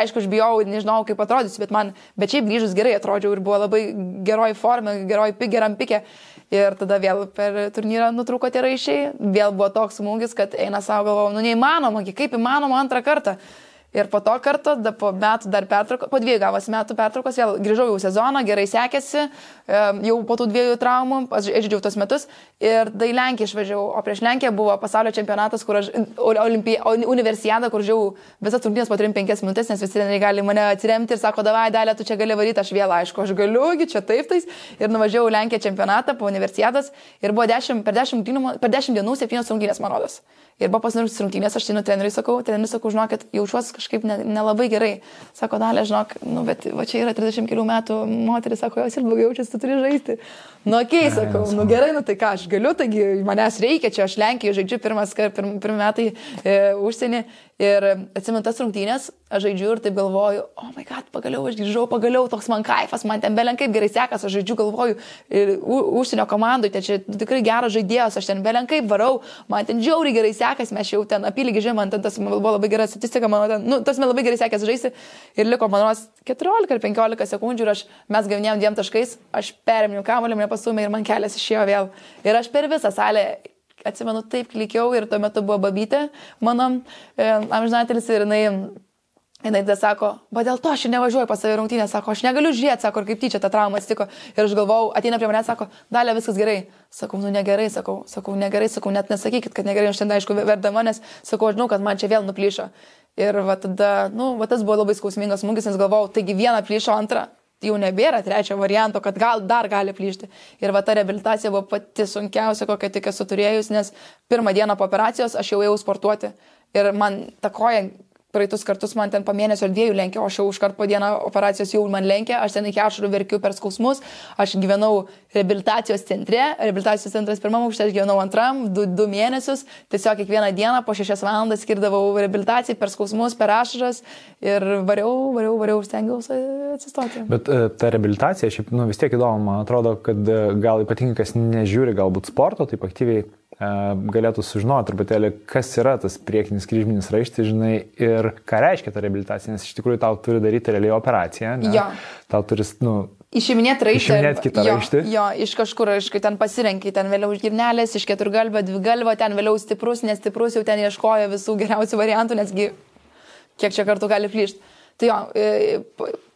aišku, aš bijau, nežinau, kaip atrodysiu, bet man, bet šiaip grįžus gerai atrodžiau ir buvo labai geroj formė, geroj pig, geram pikė. Ir tada vėl per turnyrą nutrūko tie raišiai, vėl buvo toks smūgis, kad eina savo galvo, nu neįmanoma, kaip įmanoma antrą kartą. Ir po to karto, da, po metų dar pertraukos, po dviejų gavos metų pertraukos, vėl grįžau jau sezoną, gerai sekėsi, jau po tų dviejų traumų, aš žaidžiau tos metus ir tai Lenkiją išvažiavau, o prieš Lenkiją buvo pasaulio čempionatas, kur aš, olimpija, universiada, kur žiau visas rungtynės po 3-5 minutės, nes visi treneriai gali mane atsiremti ir sako, davai, dalė, tu čia gali varyti, aš vėl aišku, aš galiu, čia taip tais. Ir nuvažiavau Lenkiją čempionatą po universiadas ir buvo 10, per 10, per 10 dienų 7 rungtynės, man rodos. Ir buvo pasirinkus rungtynės, aš tai nu treneriui sakau, treneriui sakau, žinokit, jaučiuosi kažkaip nelabai ne, ne gerai. Sako, dalė, žinok, nu, bet va čia yra 30 kelių metų moteris, sako, jos ir blogiau jaučiasi, tu turi žaisti. Nu, okei, okay, sakau, nu gerai, nu tai ką, aš galiu, taigi manęs reikia, čia aš Lenkijoje žaidžiu pirmas, pirmi, pirmi metai e, užsienį Ir atsimenu tas rungtynės, aš žaidžiu ir taip galvoju, o oh my god, pagaliau aš grįžau, pagaliau toks man kaifas, man ten belenkai gerai sekas, aš žaidžiu, galvoju, ir užsienio komandai, tai čia tikrai geras žaidėjas, aš ten belenkai varau, man ten džiauriai gerai sekas, mes jau ten apylygį žemė, man ten tas man buvo labai gera statistika, man ten, nu, tas man labai gerai sekės žaisti ir liko, man rodos, 14 ar 15 sekundžių ir aš, mes gavinėjom dviem taškais, aš perėmiau kamuolį, mane pastumė ir man kelias išėjo vėl. Ir aš per visą salę atsimenu, taip klikiau ir tuo metu buvo babytė mano e, amžinatelis ir jinai Jis tada sako, va dėl to aš nevažiuoju pas save rungtynę, sako, aš negaliu žiūrėti, sako, kaip tyčia ta trauma atsitiko. Ir aš galvau, ateina prie manęs, sako, dalė viskas gerai. Sakau, nu negerai, sakau, sakau, negerai, sakau, net nesakykit, kad negerai, aš ten aišku verdama, nes sakau, aš žinau, kad man čia vėl nuplyšo. Ir va tada, nu, va tas buvo labai skausmingas smūgis, nes galvau, taigi vieną plyšo, antrą, jau nebėra trečio varianto, kad gal dar gali plyšti. Ir va ta rehabilitacija buvo pati sunkiausia, kokią tik esu turėjus, nes pirmą dieną po operacijos aš jau ėjau sportuoti. Ir man ta koja praeitus kartus man ten po mėnesio ar dviejų lenkė, o aš jau užkart po dieną operacijos jau man lenkė, aš ten iki ašarų verkiu per skausmus, aš gyvenau rehabilitacijos centre, rehabilitacijos centras pirmam aukšte, aš gyvenau antram, du, du mėnesius, tiesiog kiekvieną dieną po šešias valandas skirdavau rehabilitacijai per skausmus, per ašaras ir variau, variau, variau, stengiausi atsistoti. Bet e, ta rehabilitacija, šiaip, nu, vis tiek įdomu, man atrodo, kad e, gal ypatingai kas nežiūri galbūt sporto, taip aktyviai galėtų sužinoti truputėlį, kas yra tas priekinis kryžminis raištis, žinai, ir ką reiškia ta reabilitacija, nes iš tikrųjų tau turi daryti realiai operaciją. Ne? Jo. Tau turi, nu, Išiminėti raištį. Išiminėti kitą jo, raištį. Jo, iš kažkur, aišku, ten pasirenki, ten vėliau iš girnelės, iš keturgalvio, dvigalvio, ten vėliau stiprus, nestiprus, jau ten ieškojo visų geriausių variantų, nesgi kiek čia kartų gali plyšti. Tai jo, e,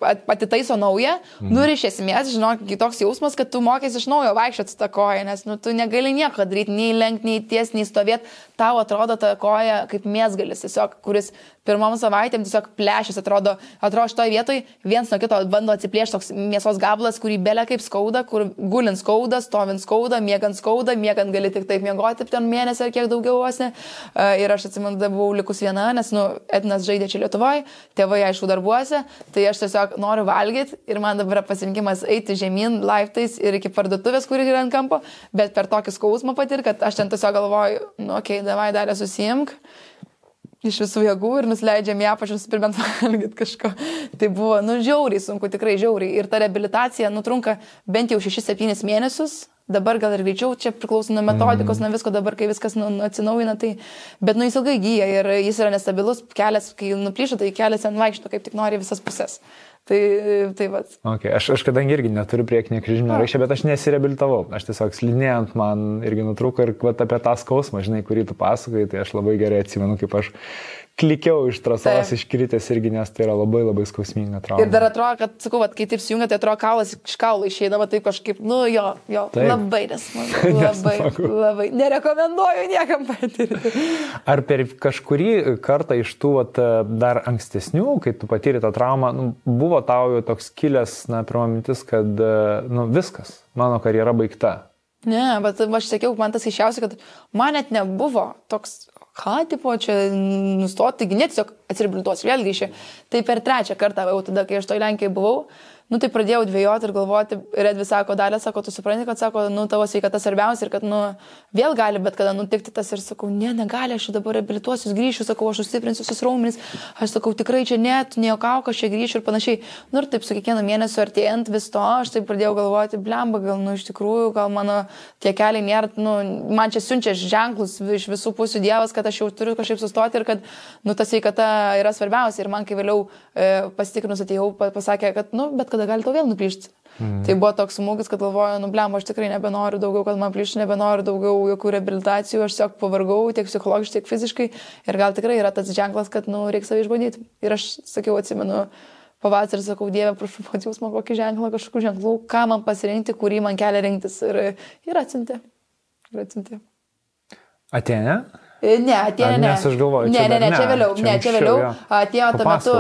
atitaiso naują, mhm. nu ir iš esmės, žinok, toks jausmas, kad tu mokėsi iš naujo vaikščioti tą koją, nes nu, tu negali nieko daryti, nei lenkti, nei ties, nei stovėti, tau atrodo ta koja kaip mėsgalis, tiesiog, kuris pirmom savaitėm tiesiog plešis, atrodo, atrodo šitoje vietoje viens nuo kito bando atsiplėšti toks mėsos gabalas, kurį belė kaip skauda, kur gulint skauda, stovint skauda, miegant skauda, miegant gali tik taip miegoti ten mėnesį ar kiek daugiau vos ne. Ir aš atsimenu, buvau likus viena, nes, nu, Ednas žaidė čia Lietuvoje, tėvai aišku darbuose, tai aš tiesiog tiesiog noriu valgyti ir man dabar pasirinkimas eiti žemyn laiptais ir iki parduotuvės, kuri yra ant kampo, bet per tokį skausmą patir, kad aš ten tiesiog galvoju, nu, okei, okay, davai dalę susimk iš visų jėgų ir nusileidžiam į apačius ir bent valgyti kažko. Tai buvo, nu, žiauriai sunku, tikrai žiauriai. Ir ta rehabilitacija nutrunka bent jau 6-7 mėnesius, dabar gal ir greičiau, čia priklauso nuo metodikos, mm. nuo visko, dabar kai viskas nu, nu, atsinaujina, tai, bet nu jis ilgai gyja ir jis yra nestabilus, kelias, kai nuplyšo, tai kelias ant vaikšto, kaip tik nori visas pusės. Tai, tai va. Okay. Aš, aš kadangi irgi neturiu priekinio kryžminio raiščio, bet aš nesireabilitavau. Aš tiesiog slidinėjant man irgi nutrūko ir vat, apie tą skausmą, žinai, kurį tu pasakai, tai aš labai gerai atsimenu, kaip aš klikiau iš trasos iškritęs irgi, nes tai yra labai labai skausminga trauma. Ir dar atrodo, kad, sakau, vat, kai taip sujungia, tai atrodo, kaulas iš kaulo išeidavo taip kažkaip, nu jo, jo, taip. labai nesmagu. Labai, labai. Nerekomenduoju niekam patirti. Ar per kažkurį kartą iš tų vat, dar ankstesnių, kai tu patyrė tą traumą, nu, buvo tau jau toks kilęs, na, pirmą mintis, kad, nu, viskas, mano karjera baigta. Ne, bet aš sakiau, man tas iššiausia, kad man net nebuvo toks ką, tipo, čia nustoti, net tiesiog atsiribiltuos vėl grįžti. Tai per trečią kartą, jau tada, kai aš toj Lenkijai buvau, nu tai pradėjau dvėjoti ir galvoti, ir Edvi sako, dalė, sako, tu supranti, kad sako, nu tavo sveikata svarbiausia ir kad, nu, vėl gali bet kada nutikti tas ir sakau, ne, negali, aš dabar reabilituosiu, grįšiu, sakau, aš sustiprinsiu visus raumenis, aš sakau, tikrai čia net, nejuokau, aš čia grįšiu ir panašiai. Nu ir taip su kiekvienu mėnesiu artėjant vis to, aš taip pradėjau galvoti, blemba, gal, nu, iš tikrųjų, gal mano tie keliai nėra, nu, man čia siunčia ženklus iš visų pusių Dievas, kad aš jau turiu kažkaip sustoti ir kad, nu, ta sveikata yra svarbiausia. Ir man, kai vėliau e, pasitikrinus atėjau, pasakė, kad, nu, bet kad kažkada gali to vėl nuplyšti. Mm. Tai buvo toks smūgis, kad galvoju, nu blem, aš tikrai nebenoriu daugiau, kad man plyštų, nebenoriu daugiau jokių rehabilitacijų, aš tiesiog pavargau tiek psichologiškai, tiek fiziškai ir gal tikrai yra tas ženklas, kad, nu, reikia savai išbandyti. Ir aš sakiau, atsimenu, pavasarį sakau, Dieve, prašau, pat jūs man kokį ženklą, kažkokių ženklų, ką man pasirinkti, kurį man kelia rinktis. Ir, ir atsintė. Ir atsintė. Atėnė? E, ne, atėjo ne. Nes aš galvoju, ne, ne, ne, čia vėliau, čia ne, čia vėliau. jo. Atėjo tuo metu,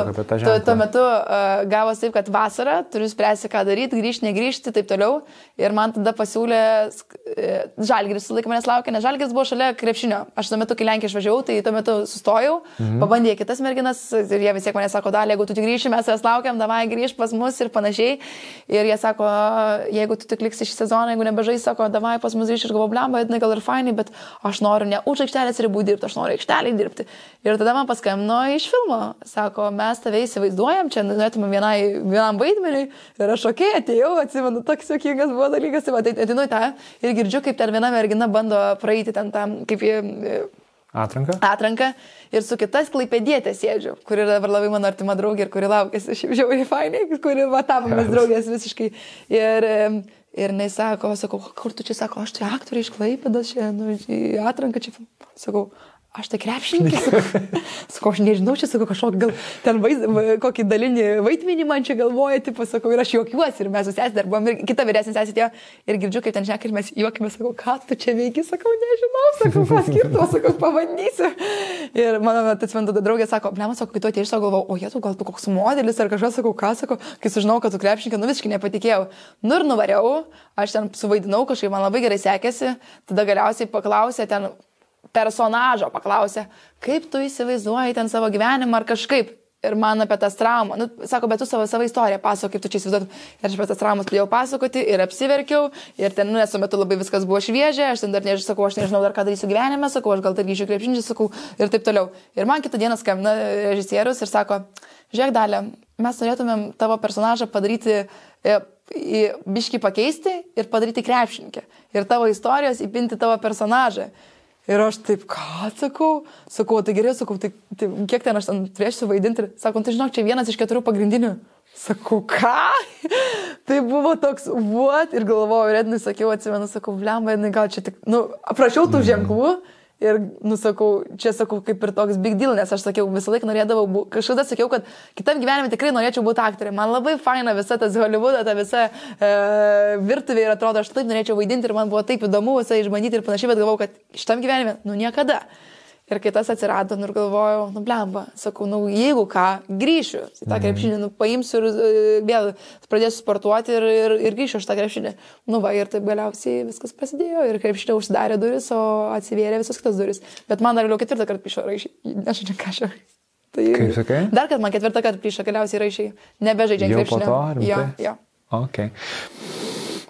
tuo, tuo metu uh, gavosi taip, kad vasara, turiu spręsti, ką daryti, grįžti, negrįžti, taip toliau. Ir man tada pasiūlė, uh, žalgiris su laiku manęs laukia, nes žalgiris buvo šalia krepšinio. Aš tuo metu, kai Lenkija išvažiavau, tai tuo metu sustojau, mhm. pabandė kitas merginas ir jie vis tiek mane sako, dalį, jeigu tu tik grįši, mes jas laukiam, davai grįž pas mus ir panašiai. Ir jie sako, jeigu tu tik liksi šį sezoną, jeigu nebežai, sako, davai pas mus grįžti ir galvoju, blemba, gal ir fainai, bet aš noriu ne už aikštelės ribų dirbti, aš noriu aikštelį dirbti. Ir tada man paskambino iš filmo, sako, mes tave įsivaizduojam, čia norėtume vienai, vienam vaidmeniui. Ir aš okay, atėjau, atsimenu, toks jokingas buvo dalykas, tai tai atinu į tą ir girdžiu, kaip ten viena mergina bando praeiti ten tam, kaip jie Atranka? atranką ir su kitas klaipėdėtė sėdžiu, kuri yra dabar labai mano artima draugė ir kuri laukėsi šiaip žiauriai fainai, kuri va tapomės draugės visiškai. Ir, em, ir jinai sako, sakau, kur tu čia sako, aš čia aktoriai iš klaipėdas, čia nu, į atranką čia, sakau. Aš tai krepšininkė, sakau, aš nežinau, čia sakau, kažkokį gal ten vaiz, va- kokį dalinį vaidmenį man čia galvoja, tipo, sakau, ir aš juokiuosi, ir mes susės dar buvom, ir kita vyresnė sesė atėjo, ir girdžiu, kaip ten šneka, ir mes juokime, sakau, ką tu čia veiki, sakau, nežinau, sakau, ką skirtumas, sakau, pabandysiu. Ir mano, man tada draugė sako, blema, sako, kai tu atėjai, sako, galvojau, o jie tu gal tu koks modelis ar kažkas, sakau, ką, sakau, kai sužinau, kad tu krepšininkė, nu visiškai nepatikėjau. Nu ir nuvariau, aš ten suvaidinau, kažkaip man labai gerai sekėsi, tada galiausiai paklausė ten personažo, paklausė, kaip tu įsivaizduoji ten savo gyvenimą ar kažkaip. Ir man apie tas traumą, nu, sako, bet tu savo, savo istoriją pasako, kaip tu čia įsivaizduotum. Ir aš apie tas traumas pradėjau pasakoti ir apsiverkiau. Ir ten, nu, nes tuo metu labai viskas buvo šviežia, aš ten dar nežinau, sakau, aš nežinau dar ką darysiu gyvenime, sakau, aš gal dar grįšiu krepšinį, sakau, ir taip toliau. Ir man kitą dieną skambina režisierius ir sako, žiūrėk, dalė, mes norėtumėm tavo personažą padaryti, e, į biški pakeisti ir padaryti krepšininkę. Ir tavo istorijos įpinti tavo personažą. Ir aš taip, ką sakau, sakau, tai gerai, sakau, tai, tai kiek ten aš ten turėsiu vaidinti. Ir Sakau, tai žinok, čia vienas iš keturių pagrindinių. Sakau, ką? tai buvo toks, what? Ir galvojau, Rednui sakiau, atsimenu, sakau, blemba, gal čia tik, nu, aprašiau tų ženklų. Ir, nusakau, čia sakau, kaip ir toks big deal, nes aš sakiau, visą laiką norėdavau, bū- kažkada sakiau, kad kitam gyvenime tikrai norėčiau būti aktorė. Man labai faina visa tas Hollywoodo, ta visa e, virtuvė ir atrodo, aš taip norėčiau vaidinti ir man buvo taip įdomu visą išbandyti ir panašiai, bet galvojau, kad šitam gyvenime, nu niekada. Ir kai tas atsirado, nu ir galvojau, nu blemba, sakau, nu jeigu ką, grįšiu į tą krepšinį, nu paimsiu ir e, vėl pradėsiu sportuoti ir, ir, ir grįšiu aš tą krepšinį. Nu va, ir taip galiausiai viskas prasidėjo ir krepšinė užsidarė duris, o atsivėrė visas kitas duris. Bet man dar vėliau ketvirtą kartą pišo raišiai. Aš ne ką aš. Tai, Kaip sakai? Dar kad man ketvirtą kartą pišo galiausiai raišiai. Nebežaidžia krepšinio. jo, jo. Ok.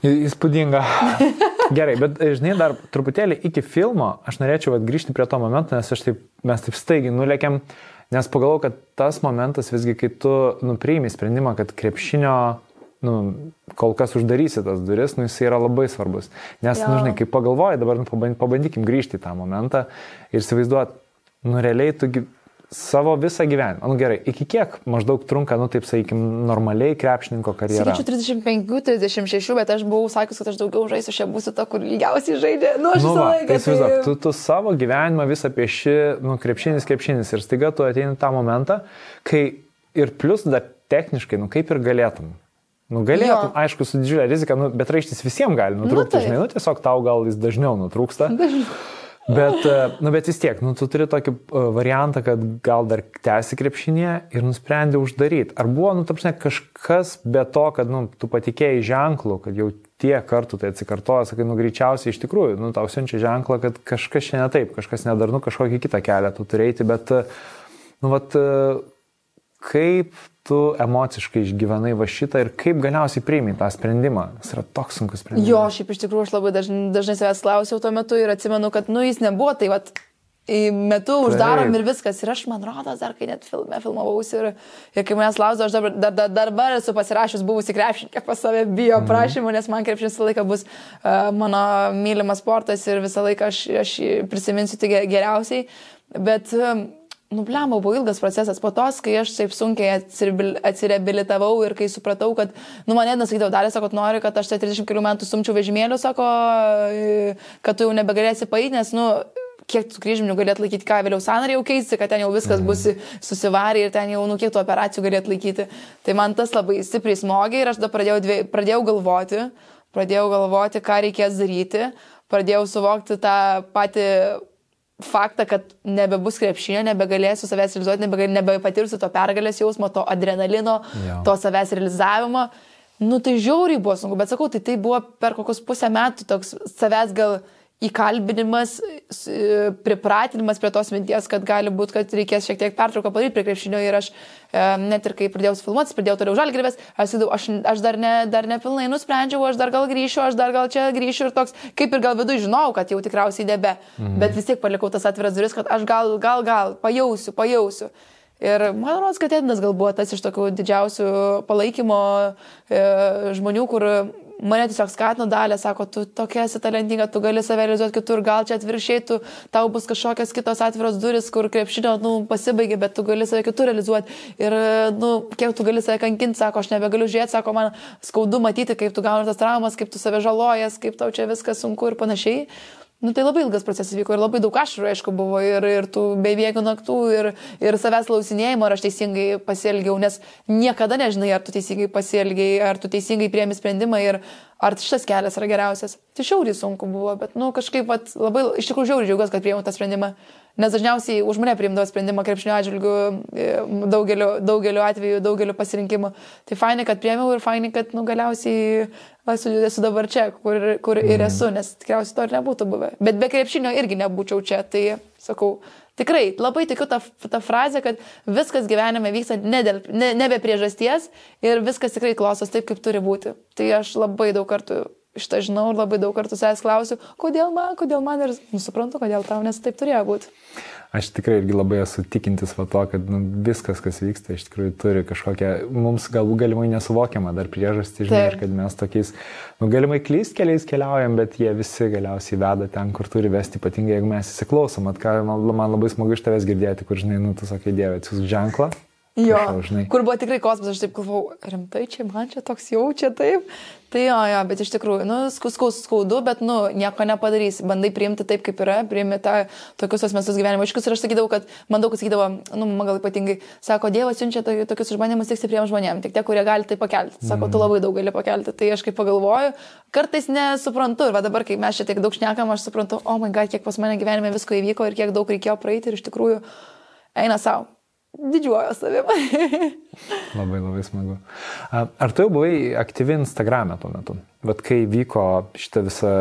Įspūdinga. Gerai, bet e, žinai, dar truputėlį iki filmo aš norėčiau grįžti prie to momento, nes aš taip, mes taip staigiai nulėkiam, nes pagalvoju, kad tas momentas visgi, kai tu nupriimi sprendimą, kad krepšinio, nu, kol kas uždarysi tas duris, nu, jis yra labai svarbus. Nes, Jo. nu, žinai, kai pagalvoji, dabar nu, paban- pabandykim grįžti į tą momentą ir įsivaizduot, nu, realiai tu savo visą gyvenimą. Nu gerai, iki kiek maždaug trunka, nu taip sakykime, normaliai krepšininko karjera? Sakyčiau 35-36, bet aš buvau sakius, kad aš daugiau žaisiu, aš būsiu ta, kur ilgiausiai žaidė. Nu, aš Nu, visą va, laiką. tai įsivaizduok, tu, tu savo gyvenimą visą pieši, nu, krepšinis, krepšinis ir staiga tu ateini tą momentą, kai ir plus dar techniškai, nu, kaip ir galėtum. Nu, galėtum, Jo. aišku, su didžiulė rizika, nu, bet raištis visiems gali nutrūkti, taip. žinai, nu, tiesiog tau gal jis dažniau nutrūksta. Bet, e, nu, bet vis tiek, nu, tu turi tokį e, variantą, kad gal dar tęsi krepšinėje ir nusprendė uždaryti. Ar buvo, nu, tarpsne, kažkas be to, kad, nu, tu patikėjai ženklų, kad jau tiek kartų tai atsikartoja, sakai, nu, greičiausiai iš tikrųjų, nu, tau siunčia ženklą, kad kažkas čia ne taip, kažkas nedarnu, kažkokį kitą kelią tu turėjai, bet, e, nu, vat, kaip tu emociškai išgyvenai va šitą ir kaip galiausiai priimi tą sprendimą. Jis yra toks sunkus sprendimas. Jo, šiaip iš tikrųjų aš labai dažnai, dažnai savęs klausiau tuo metu ir atsimenu, kad, nu, jis nebuvo, tai vat, metu uždarom ir viskas. Ir aš, man rodos, dar kai net filme filmavausi ir, ir kai manęs klausė, aš dabar, dar, dar, dabar esu pasirašęs buvusi krepšininkė pas save bijo prašymų, nes man krepšinis visą laiką bus uh, mano mylimas sportas ir visą laiką aš, aš prisiminsiu tai ge- geriausiai. Bet um, nublemo, buvo ilgas procesas. Po tos, kai aš taip sunkiai atsireabilitavau ir kai supratau, kad, nu, mane nesakydavo, dalė, sako, nori, kad aš 30 km sumčiau vežimėliu, sako, kad tu jau nebegalėsi paėti, nes, nu, kiek tų kryžminių galėt laikyti, ką vėliau sanarį jau keisti, kad ten jau viskas bus susivarę ir ten jau, nu, kiek tų operacijų galėt laikyti. Tai man tas labai stipriai smogė ir aš tada pradėjau, dvie, pradėjau galvoti, pradėjau galvoti, ką reikės daryti, pradėjau suvokti tą patį faktą, kad nebebus krepšinio, nebegalėsiu savęs realizuoti, nebe, nebepatirsiu to pergalės jausmo, to adrenalino, jo. to savęs realizavimo. Nu tai žiauriai buvo sunku, bet sakau, tai tai buvo per kokius pusę metų toks savęs gal įkalbinimas, pripratinimas prie tos minties, kad gali būti, kad reikės šiek tiek pertrauką padaryti prie krepšinio ir aš e, net ir kai pradėjau filmuotis, pradėjau toliau žalgrybės, aš, aš, aš dar, ne, dar nepilnai nusprendžiau, aš dar gal grįšiu, aš dar gal čia grįšiu ir toks, kaip ir gal viduje žinau, kad jau tikriausiai nebe, mhm. bet vis tiek palikau tas atviras duris, kad aš gal, gal, gal, pajausiu, pajausiu. Ir man rodos, kad Ednas gal buvo tas iš tokių didžiausių palaikymo e, žmonių, kur mane tiesiog skatino dalė, sako, tu tokia esi talentinga, tu gali save realizuoti kitur, gal čia atviršiai, tu, tau bus kažkokios kitos atviros duris, kur krepšinio, nu, pasibaigė, bet tu gali save kitur realizuoti. Ir, nu, kiek tu gali save kankinti, sako, aš nebegaliu žiūrėti, sako, man skaudu matyti, kaip tu gauni tas traumas, kaip tu save žalojas, kaip tau čia viskas sunku ir panašiai. Nu, tai labai ilgas procesas vyko ir labai daug ašarų, aišku, buvo ir, ir tų beveikų naktų, ir, ir savęs lausinėjimo, ar aš teisingai pasielgiau, nes niekada nežinai, ar tu teisingai pasielgiai, ar tu teisingai priemi sprendimą ir ar šitas kelias yra geriausias. Tai šiauriai sunku buvo, bet, nu, kažkaip vat, labai, iš tikrųjų, žiauriai džiaugiuosi, kad priėmiau tą sprendimą. Nes dažniausiai už mane priimdavo sprendimą krepšinio atžvilgių e, daugeliu, daugeliu atveju, daugeliu pasirinkimų. Tai fainai, kad priėmiau ir fainai, kad nu, galiausiai esu, esu dabar čia, kur, kur ir mhm. esu, nes tikriausiai to ir nebūtų buvę. Bet be krepšinio irgi nebūčiau čia. Tai sakau, tikrai labai tikiu tą, tą frazę, kad viskas gyvenime vyksta ne, dėl, ne, ne be priežasties ir viskas tikrai klosos taip, kaip turi būti. Tai aš labai daug kartų šitą žinau ir labai daug kartų savęs klausiu, kodėl man, kodėl man? Ir nusuprantu, kodėl tau, nes taip turėjo būti. Aš tikrai irgi labai esu tikintis va to, kad nu, viskas, kas vyksta, iš tikrųjų turi kažkokią, mums galbūt galimai nesuvokiamą dar priežastį, žinai, ir kad mes tokiais, nu, galimai klyst keliais keliaujam, bet jie visi galiausiai veda ten, kur turi vesti, ypatingai jeigu mes įsiklausom, at ką man, man labai smagu iš tavęs girdėti, kur, žinai, nu, tu sakai, Dieve, atsiūs ženklą, Jo, Prašau, kur buvo tikrai kosmosas, aš taip galvojau, rimtai čia man čia toks jaučia taip. Tai jo, jo, bet iš tikrųjų, nu, skaus skaudu, bet, nu, nieko nepadarysi. Bandai priimti taip, kaip yra, priimi tą tokius asmenus gyvenimo iššūkius. Ir aš sakydavau, kad man daug kas sakydavo, nu, man gal ypatingai, sako, Dievas siunčia tokius išbandymus tik stipriems žmonėms, tik tie, kurie gali tai pakelti. Sako, tu mm. labai daug gali pakelti. Tai aš kaip pagalvoju, kartais nesuprantu. Ir va dabar, kai mes čia tiek daug šnekam, aš suprantu, o oh man gal, kiek pas mane gyvenime visko įvyko ir kiek daug reikėjo praeiti ir iš tikrųjų eina savo didžiuoju savimi. labai labai smagu. Ar tu jau buvai aktyvi Instagram'e tuo metu? Vat kai vyko šitą visą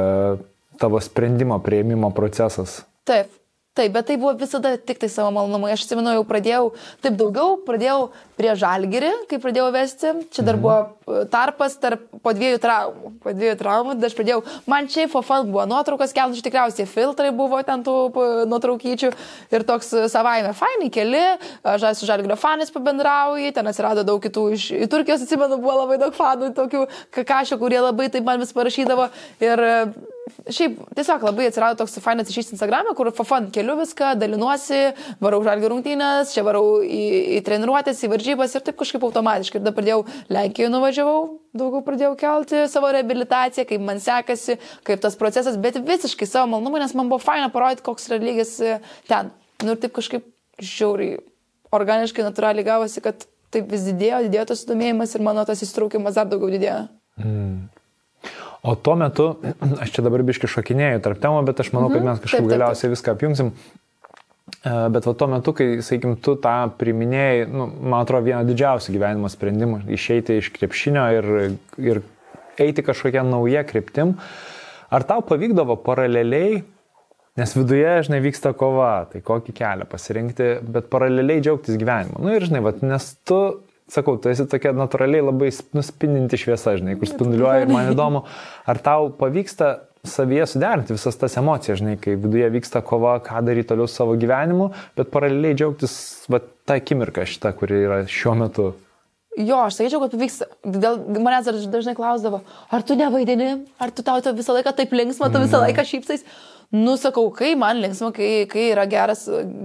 tavo sprendimo prieimimo procesas? Taip, Taip, bet tai buvo visada tik tai savo malonumai. Aš atsimenu, jau pradėjau taip daugiau, pradėjau prie žalgiri, kai pradėjau vesti. Čia dar mhm. buvo e, tarpas tarp po dviejų traumų. Po dviejų traumų, tada aš pradėjau, man čia fofan buvo nuotraukas, keltų tikriausiai filtrai buvo ten tų nuotraukyčių ir toks e, savaime fainai keli, aš esu žalgirio fanis pabendrauju, ten atsirado daug kitų iš Turkijos, atsimenu, buvo labai daug fanų, tokių kakašio, kurie labai taip man vis parašydavo. Ir šiaip tiesiog labai atsirado toks fainas iš Instagram'e, kur fafan keliu viską, dalinuosi, varau žalgių rungtynės, čia varau į, į treniruotės, į varžybas ir taip kažkaip automatiškai. Ir tada pradėjau Lenkijoje nuvažiavau, daugiau pradėjau kelti savo reabilitaciją, kaip man sekasi, kaip tas procesas, bet visiškai savo malonumą, nes man buvo faina parodyti, koks yra lygis e, ten. Nu ir taip kažkaip žiauriai, organiškai, natūraliai gavosi, kad taip vis didėjo, didėjo tas sudomėjimas ir mano tas įsitraukimas dar daugiau didėjo. Mm. O tuo metu, aš čia dabar biški šokinėjau tarp temų, bet aš manau, kad mhm. mes kažkaip taip, taip, galiausiai viską apjungsim. E, bet va tuo metu, kai, sakykim, tu tą priminėjai, nu, man atrodo, vieną didžiausių gyvenimo sprendimų - išeiti iš krepšinio ir, ir eiti kažkokią naują kryptim. Ar tau pavykdavo paraleliai, nes viduje, žinai, vyksta kova, tai kokį kelią pasirinkti, bet paraleliai džiaugtis gyvenimu. Na nu, ir, žinai, va, nes tu sakau, tu esi tokia natūraliai labai nuspindinti šviesa, žinai, kur spinduliuoja ir man įdomu, ar tau pavyksta savyje suderinti visas tas emocijas, žinai, kai viduje vyksta kova, ką daryti toliau savo gyvenimu, bet paraleliai džiaugtis va, tą akimirką šitą, kuri yra šiuo metu. Jo, aš sakyčiau, kad pavyksta. Dėl manęs dažnai klausdavo, ar tu nevaidini, ar tu tau visą laiką taip linksma, tu visą mhm. laiką šypsais. Nusakau, kai man linksma, kai, kai yra geras,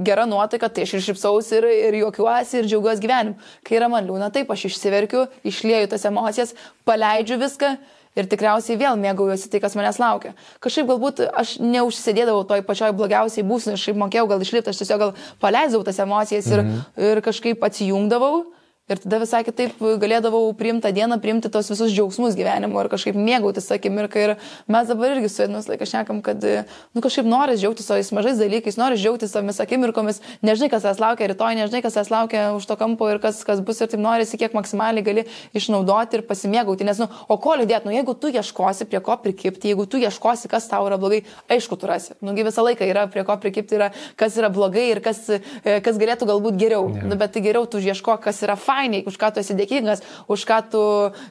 gera nuotaika, tai aš ir šipsausi, ir, ir juokiuosi, ir džiaugiuosi gyvenimu. Kai yra man liūna, taip aš išsiverkiu, išlieju tas emocijas, paleidžiu viską ir tikriausiai vėl mėgaujuosi tai, kas manęs laukia. Kažkaip galbūt aš neužsisėdėdavau toj pačioj blogiausiai būsnai, aš mokėjau gal išlipti, aš tiesiog gal paleidau tas emocijas ir, mhm. ir kažkaip atsijungdavau. Ir tada visai kitaip galėdavau priimtą dieną, priimti tos visus džiaugsmus gyvenimo ir kažkaip mėgautis tą akimirką. Ir mes dabar irgi su Edmus laiką šnekam, kad, nu, kažkaip nori džiaugtis tais mažais dalykais, nori džiaugtis tomis akimirkomis, nežinai, kas tas laukia rytoj, nežinai, kas tas laukia už to kampo ir kas, kas bus ir taip norisi, kiek maksimaliai gali išnaudoti ir pasimėgauti. Nes, nu, o ko liūdėti, nu, jeigu tu ieškosi prie ko prikipti, jeigu tu ieškosi, kas tau yra blogai, aišku, tu rasi. Nugi visą laiką yra prie ko prikipti, yra, kas yra blogai ir kas, kas galėtų galbūt geriau. Yeah. Nu, bet tai geriau tu ieško, kas yra fainai, už ką tu esi dėkingas, už ką tu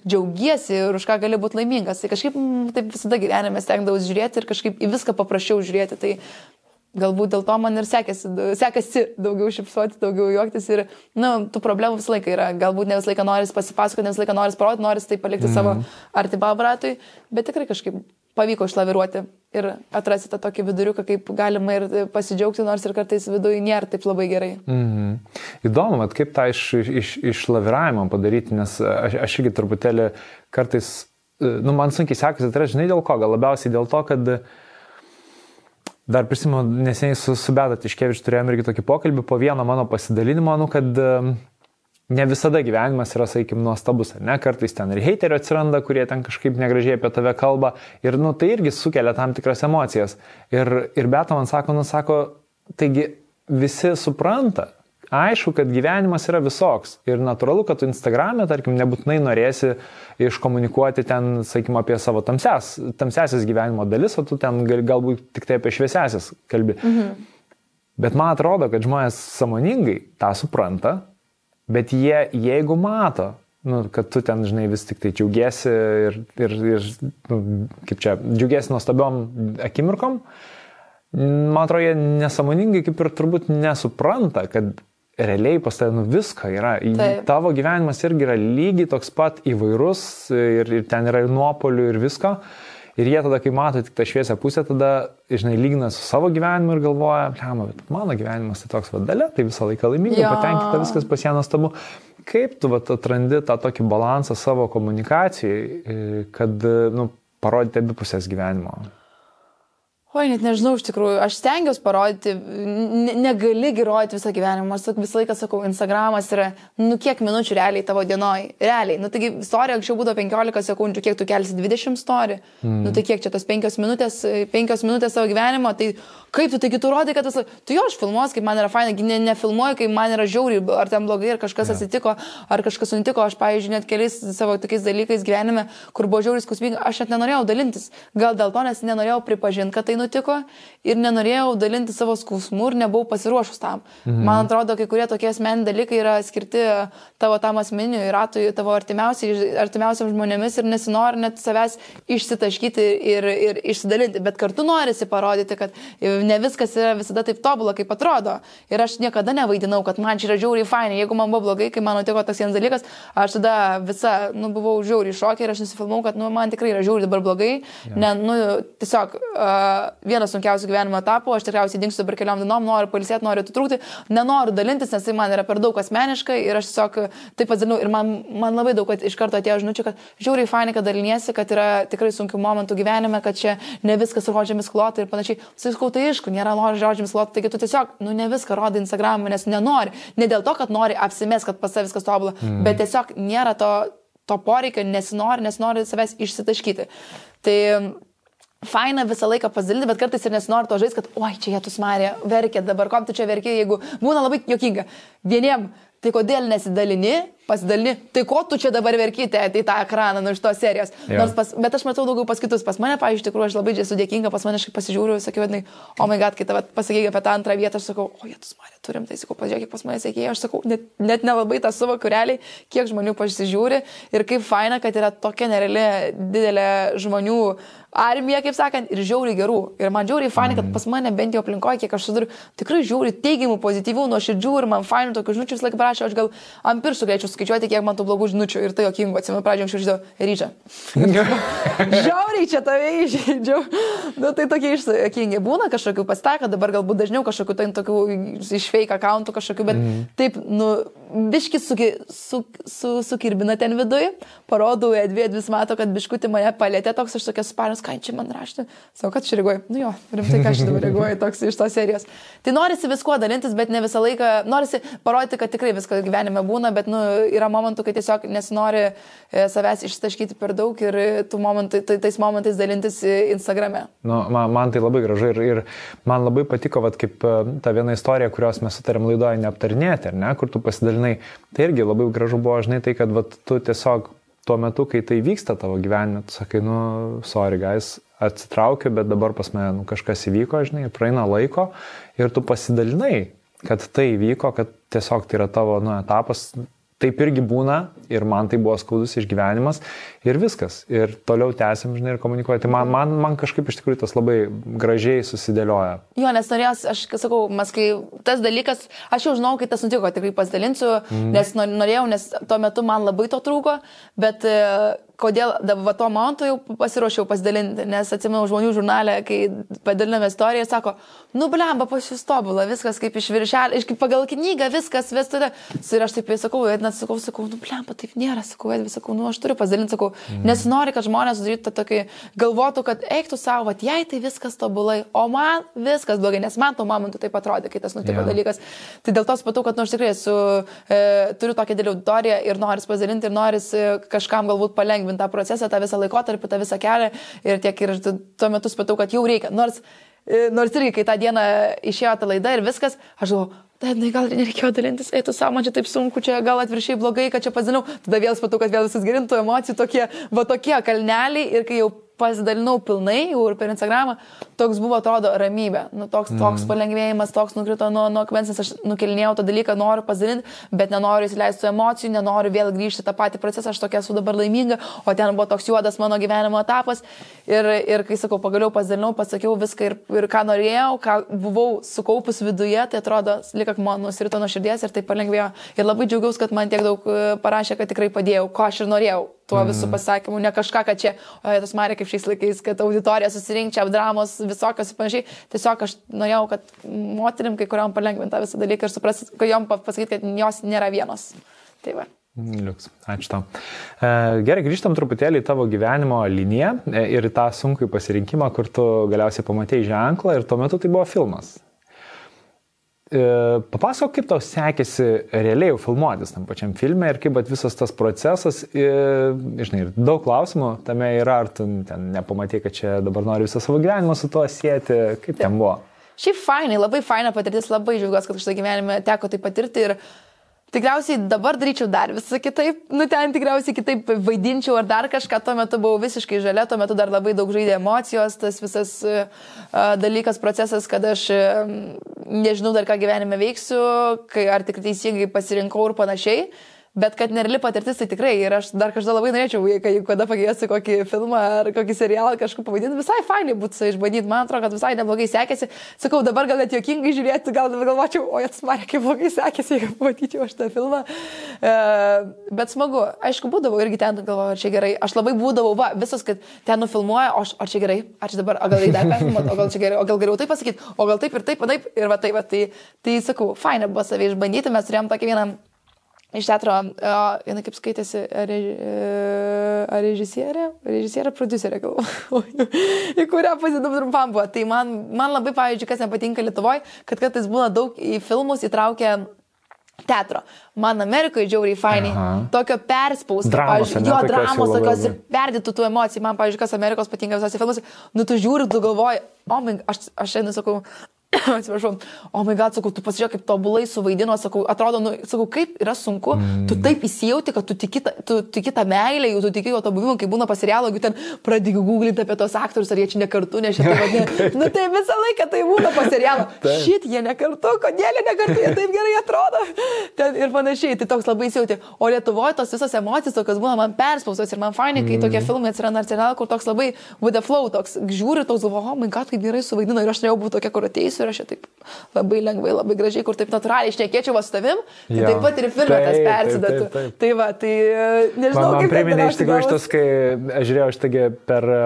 džiaugiesi ir už ką gali būti laimingas. Tai kažkaip m, mm, taip visada gyvenime stengdavausi žiūrėti ir kažkaip į viską paprasčiau žiūrėti. Tai galbūt dėl to man ir sekėsi, sekasi daugiau šipsuoti, daugiau juoktis ir, na, nu, tų problemų visą laiką yra. Galbūt ne visą laiką noris pasipasakoti, ne visą laiką noris parodyti, noris tai palikti mm. savo artimam ratui, bet tikrai kažkaip pavyko išlaviruoti ir atrasti tą tokį viduriuką, kaip galima ir pasidžiaugti, nors ir kartais viduje nėra taip labai gerai. -hmm. Įdomu, bet kaip tą iš, iš, išlaviravimą padaryti, nes aš, aš irgi truputėlį kartais, nu, man sunkiai sekasi, tai žinai dėl ko, gal labiausiai dėl to, kad dar prisimenu, neseniai su, su Beda Tiškevič turėjome irgi tokį pokalbį po vieno mano pasidalinimo, nu, kad ne visada gyvenimas yra, sakykim, nuostabus, ne, kartais ten ir heiterių atsiranda, kurie ten kažkaip negražiai apie tave kalba ir, nu, tai irgi sukelia tam tikras emocijas. Ir, ir Beta man sako, nu, sako, taigi visi supranta, aišku, kad gyvenimas yra visoks ir natūralu, kad tu Instagram'e, tarkim, nebūtinai norėsi iškomunikuoti ten, sakykim, apie savo tamses, tamsesis gyvenimo dalis, o tu ten gal, galbūt tik tai apie šviesiasis kalbi. Mhm. Bet man atrodo, kad žmonės samoningai tą supranta Bet jie, jeigu mato, nu, kad tu ten, žinai, vis tik tai džiaugiesi ir, ir, ir nu, kaip čia, džiaugiesi nuostabiom akimirkom, man atrodo, jie nesąmoningai kaip ir turbūt nesupranta, kad realiai pas tavę nu, visko yra. Taip. Tavo gyvenimas irgi yra lygiai toks pat įvairus ir, ir ten yra ir nuopolių ir visko. Ir jie tada, kai mato tik tą šviesią pusę, tada, žinai, lygina su savo gyvenimu ir galvoja, lemma, bet mano gyvenimas tai toks vadalė, tai visą laiką laiminga, patenkinta, viskas pas ją nuostabu. Kaip tu vat, atrandi tą tokį balansą savo komunikacijai, kad, nu, parodyti abipusės gyvenimo? Oi, net nežinau, iš tikrųjų, aš stengiuosi parodyti, ne, negali girodyti visą gyvenimą, aš visą laiką sakau, Instagramas yra, nu kiek minučių realiai tavo dienoj, realiai, nu taigi istorija anksčiau būdavo 15 sekundžių, kiek tu kelsi 20 istoriją, mm. nu tai kiek čia tos 5 minutės, 5 minutės savo gyvenimo, tai Kaip tu, taigi tu rodai, kad tas, tu jo aš filmuos, kaip man yra faina, ne, nefilmuoju, kai man yra žiauriai, ar ten blogai, ar kažkas yeah. atsitiko, ar kažkas nutiko, aš, pavyzdžiui, net keliais savo tokiais dalykais gyvenime, kur buvo žiauriai skausminga, aš net nenorėjau dalintis. Gal dėl to, nes nenorėjau pripažinti, kad tai nutiko ir nenorėjau dalinti savo skausmų ir nebuvau pasiruošus tam. Mhm. Man atrodo, kai kurie tokie asmeniai dalykai yra skirti tavo tam asmeniu ratui, tavo artimiausiam žmonėmis ir nesinori net savęs išsitaškyti ir, ir išsidalinti, bet kartu norisi parodyti, kad ne viskas yra visada taip tobula, kaip atrodo. Ir aš niekada nevaidinau, kad man čia yra žiauriai fainai. Jeigu man buvo blogai, kai man nutiko toks vienas dalykas, aš tada visa, nu, buvau žiauriai šokė ir aš nusifilmau, kad, nu, man tikrai yra žiauriai dabar blogai. Ja. Ne, nu, tiesiog uh, vienas sunkiausių gyvenimo etapų, aš tikriausiai dingsiu dabar keliom dienom, noriu palisėti, noriu atitrūkti, nenoriu dalintis, nes tai man yra per daug asmeniškai ir aš tiesiog taip pasidalinau. Ir man, man labai daug iš karto atėjo žinučių, kad žiauriai fainai, kad daliniesi, kad yra tikrai sunkių momentų gyvenime, kad čia ne viskas rožėmis klota ir panašiai. Sakau, tai aišku, nėra nori žodžiams loti, taigi tu tiesiog, nu, ne viską rodai Instagram'e, nes nenori. Ne dėl to, kad nori apsimės, kad pas viskas tobulą, mm. bet tiesiog nėra to, to poreikio, nesinori, nesinori savęs išsitaškyti. Tai faina visą laiką pasidalinti, bet kartais ir nesinori to žaisti, kad, oi, čia jie tu smarė, verkė, dabar kom tu čia verkė, jeigu būna labai jokinga. Vieniem, tai kodėl nesidalini, pasidalini, tai ko tu čia dabar verkite į tą ekraną nu, iš tos serijos. Pas, bet aš matau daugiau pas kitus. Pas mane, pavyzdžiui, iš tikrųjų, aš labai esu dėkinga, pas mane aš pasižiūriu, sakiau, vadinai, o oh my god, kai tave pasakai apie tą antrą vietą, aš sakau, o jie tu smarė, turim, tai sakau, pažiūrėk, pas mane sėkėjai, aš sakau, net, net nelabai tą suvokiu realiai, kiek žmonių pasižiūri ir kaip faina, kad yra tokia nereali didelė žmonių armija, kaip sakant, ir žiauriai gerų. Ir man žiauriai fainai, kad mhm. pas mane bent jau aplinkoje, kiek aš suduriu, tikrai žiauriai teigiamų, pozityvių, nuoširdžių ir man fainų tokių žinučių vis laik prašau, aš gal ant pirštų galėčiau skaičiuoti, kiek man tų blogų žinučių ir tai jokingo, atsimenu, pradžioje anksčiau žinau, ryčia. Žiauriai čia tave įžeidžiau. Nu, tai tokie išsakingi. Būna kažkokių pasitaka, dabar galbūt dažniau kažkokių tai tokių iš fake accountų kažkokių, bet mm. taip, nu, biškis su, su, su, sukirbina ten viduje, parodau, Edvi, Edvis mato, kad biškutį mane palėtė toks, aš tokia sparus, ką čia man rašti. Sakau, kad čia reaguoju. Nu jo, rimtai, ką aš dabar reaguoju toks iš tos serijos. Tai norisi viskuo dalintis, bet ne visą laiką, norisi parodyti, kad tikrai visko gyvenime būna, bet nu, yra momentų, kai tiesiog nesinori e, savęs ištaškyti per daug ir tų momentų, tai, tais momentais dalintis Instagrame. Nu, man, man tai labai gražu ir, ir man labai patiko, vat, kaip e, ta viena istorija, kurios mes sutarėm laidoje neaptarinėti, ar ne, kur tu pasidalinai. Tai irgi labai gražu buvo, žinai, tai, kad vat, tu tiesiog tuo metu, kai tai vyksta tavo gyvenime, tu sakai, nu, sorry, guys, atsitraukiu, bet dabar pas mane nu, kažkas įvyko, žinai, praeina laiko ir tu pasidalinai, kad tai įvyko, kad tiesiog tai yra tavo nu, etapas, taip irgi būna ir man tai buvo skaudus išgyvenimas ir viskas. Ir toliau tęsim, žinai, ir komunikuoti. Tai man, man, man kažkaip iš tikrųjų tas labai gražiai susidėlioja. Jo, nes norėjau, aš sakau, mes kai tas dalykas, aš jau žinau, kai tas nutiko, tikrai pasidalinsiu, mm. nes norėjau, nes tuo metu man labai to trūko, bet kodėl dabar tuo momentu jau pasiruošiau pasidalinti, nes atsimenu žmonių žurnalę, kai padaliname istoriją, sako, nu blemba, pas jūs tobulą, viskas kaip iš viršelio, iš kaip pagal knygą, viskas, vestuvė. Ir aš taip sakau, net sakau, sakau, nu blemba, taip nėra, sakau, vis sakau, nu aš turiu pasidalinti, sakau, mm. nes nori, kad žmonės darytų tokį, galvotų, kad eiktų savo, va, jai tai viskas tobulai, o man viskas blogai, nes man tuo momentu taip atrodė, kai tas nutiko yeah. dalykas. Tai dėl to supratau, kad nu aš tikrai esu, e, turiu tokią didelį auditoriją ir noriu pasidalinti ir noriu e, kažkam galbūt palengvinti palengvinti tą procesą, tą visą laikotarpį, tą visą kelią ir tiek ir tuo metu supratau, kad jau reikia. Nors, e, nors irgi, kai tą dieną išėjo ta laida ir viskas, aš galvoju, Tai gal ir nereikėjo dalintis, eitų savo, man čia taip sunku, čia gal atviršiai blogai, kad čia pazinau. Tada vėl supratau, kad vėl visas gerintų emocijų, tokie, va tokie kalneliai ir kai jau pasidalinau pilnai jau ir per Instagramą, toks buvo, atrodo, ramybė. Nu, toks, toks mm. palengvėjimas, toks nukrito nuo, nuo akmens, nes aš nukelinėjau tą dalyką, noriu pasidalinti, bet nenoriu įsileisti emocijų, nenoriu vėl grįžti tą patį procesą, aš tokia esu dabar laiminga, o ten buvo toks juodas mano gyvenimo etapas. Ir, ir kai sakau, pagaliau pasidalinau, pasakiau viską ir, ir ką norėjau, ką buvau sukaupus viduje, tai atrodo, lik man nusirito nuo širdies ir tai palengvėjo. Ir labai džiaugiausi, kad man tiek daug e, parašė, kad tikrai padėjau, ko aš ir norėjau tuo visų mm. pasakymu, ne kažką, kad čia, o tas Marė kaip šiais laikais, kad auditorija susirinkčia, dramos visokios ir panašiai. Tiesiog aš norėjau, kad moterim kai kuriam palengvinta visą dalyką ir supras, kad jom pasakyti, kad jos nėra vienos. Tai va. Liuks, ačiū tau. E, gerai, grįžtam truputėlį į tavo gyvenimo liniją e, ir į tą sunkų pasirinkimą, kur tu galiausiai pamatėjai ženklą ir tuo metu tai buvo filmas. E, papasakok, kaip tau sekėsi realiai filmuotis tam pačiam filme ir kaip visas tas procesas, ir, žinai, ir daug klausimų tame yra, ar tu ten nepamatai, kad čia dabar nori visą savo gyvenimą su tuo sėti, kaip ten buvo. Šiaip fainai, labai faina patirtis, labai džiaugiuosi, kad šitą gyvenimą teko tai patirti ir Tikriausiai dabar daryčiau dar visą kitaip, nu ten tikriausiai kitaip vaidinčiau ar dar kažką, tuo metu buvau visiškai žalia, tuo metu dar labai daug žaidė emocijos, tas visas uh, dalykas, procesas, kad aš uh, nežinau dar ką gyvenime veiksiu, kai ar tik teisingai pasirinkau ir panašiai. Bet kad nereali patirtis, tai tikrai. Ir aš dar kažkada labai norėčiau, kai kada pakviesiu kokį filmą ar kokį serialą kažką pavadinti, visai fainai būtų išbandyti. Man atrodo, kad visai neblogai sekėsi. Sakau, dabar gal net jokingai žiūrėti, gal galvočiau, o atsmarė, kaip blogai sekėsi, jeigu pamatyčiau aš tą filmą. E, bet smagu. Aišku, būdavau irgi ten, galvoju, ar čia gerai. Aš labai būdavau, va, visas, kad ten nufilmuoja, o aš, ar čia gerai, ar čia dabar, o gal dar perfilmuot, o gal čia gerai, o gal geriau taip pasakyti, o gal taip ir taip, o taip, ir va taip, va, tai, tai sakau, fainai buvo savai išbandyti, mes turėjom tokį vieną iš teatro, jinai kaip skaitėsi, ar režisierė, režisierė, producerė, galvoju, į kurią pasidum trumpam buvo. Tai man, man labai, pavyzdžiui, kas nepatinka Lietuvoje, kad kartais būna daug į filmus įtraukę teatro. Man Amerikoje džiauriai fainai. Tokio perspausto, pavyzdžiui, jo dramos, tokios ir perdėtų tų emocijų. Man, pavyzdžiui, kas Amerikos patinka visose filmuose, nu tu žiūri, tu galvoji, o, oh, aš, aš šiandien sakau, atsiprašau, o oh my god, sakau, tu pasižiūrėk, kaip tobulai suvaidino, sakau, atrodo, nu, sakau, kaip yra sunku, mm. tu taip įsijauti, kad tu tiki, tu tiki tą meilę, jau tu tiki jo to buvimą, kai būna pasirialo, jeigu ten pradėjai googlinti apie tos aktorius, ar jie čia ne kartu, ne šitai vadinasi. nu tai visą laiką tai būna pasirialo. Šit, jie ne kartu, kodėl jie ne kartu, jie taip gerai atrodo. Ten ir panašiai, tai toks labai įsijauti. O Lietuvoje tos visos emocijos, tokios būna man perspaustos ir man fainai, kai mm. tokie filmai atsiranda ar serialai, kur toks labai with the flow, toks žiūri, toks galvo, o oh my god, kaip gerai suvaidino ir aš norėjau būti tokia, kur ateisiu ir aš taip labai lengvai, labai gražiai, kur taip natūraliai išnekėčiau su tavim, tai taip pat ir filme tas persidatų. taip. Tai va, tai e, nežinau, Man, man priminė iš tikrųjų gavosi. šitas, kai aš žiūrėjau šitągi per e,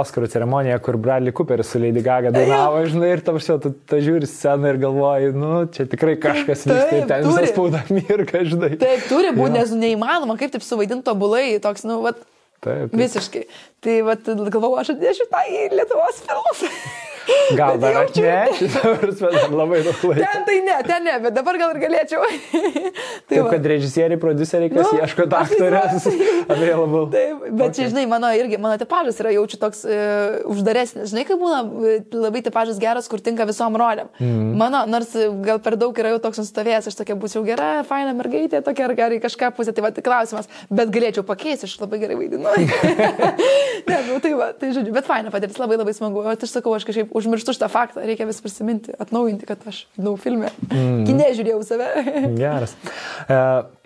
Oscarų ceremoniją, kur Bradley Cooperis su Lady Gaga dainavo, žinai, ir tam šio, tu, tu žiūri sceną ir galvoji, nu, čia tikrai kažkas vyksta, ten visas spauda mirga, žinai. Taip, turi būti, nes neįmanoma, kaip taip suvaidinti tobulai, toks, nu, vat, Taip, taip. visiškai. Tai vat, galvoju, aš atnešiu tą į Lietuvos filmus. Gal dar Bet jaučiu- atneši, prasme, dar labai daug laiko. Ten tai ne, ten ne, bet dabar gal ir galėčiau. tai Taip, va. kad režisieriai, produceriai, kas Nu, ieško aš aktorės, available. Taip, bet okay. čia, žinai, mano irgi, mano tipažas yra jaučiu toks e, uždaresnis. Žinai, kaip būna e, labai tipažas geras, kur tinka visom rolėm. Mm. Mano, nors e, gal per daug yra jau toks nustovėjęs, aš tokia būčiau gera, faina mergaitė, tokia ar gerai kažką pusė, tai va, tai klausimas, bet galėčiau pakeisti, aš labai gerai vaidinu. ne, nu, tai va, tai žodžiu, bet faina patirtis, labai labai smagu. O aš sakau, aš kažkaip užmirštu šitą faktą, reikia vis prisiminti, atnaujinti, kad aš, žinau, filme. Mm. Kine žiūrėjau save. Geras. E,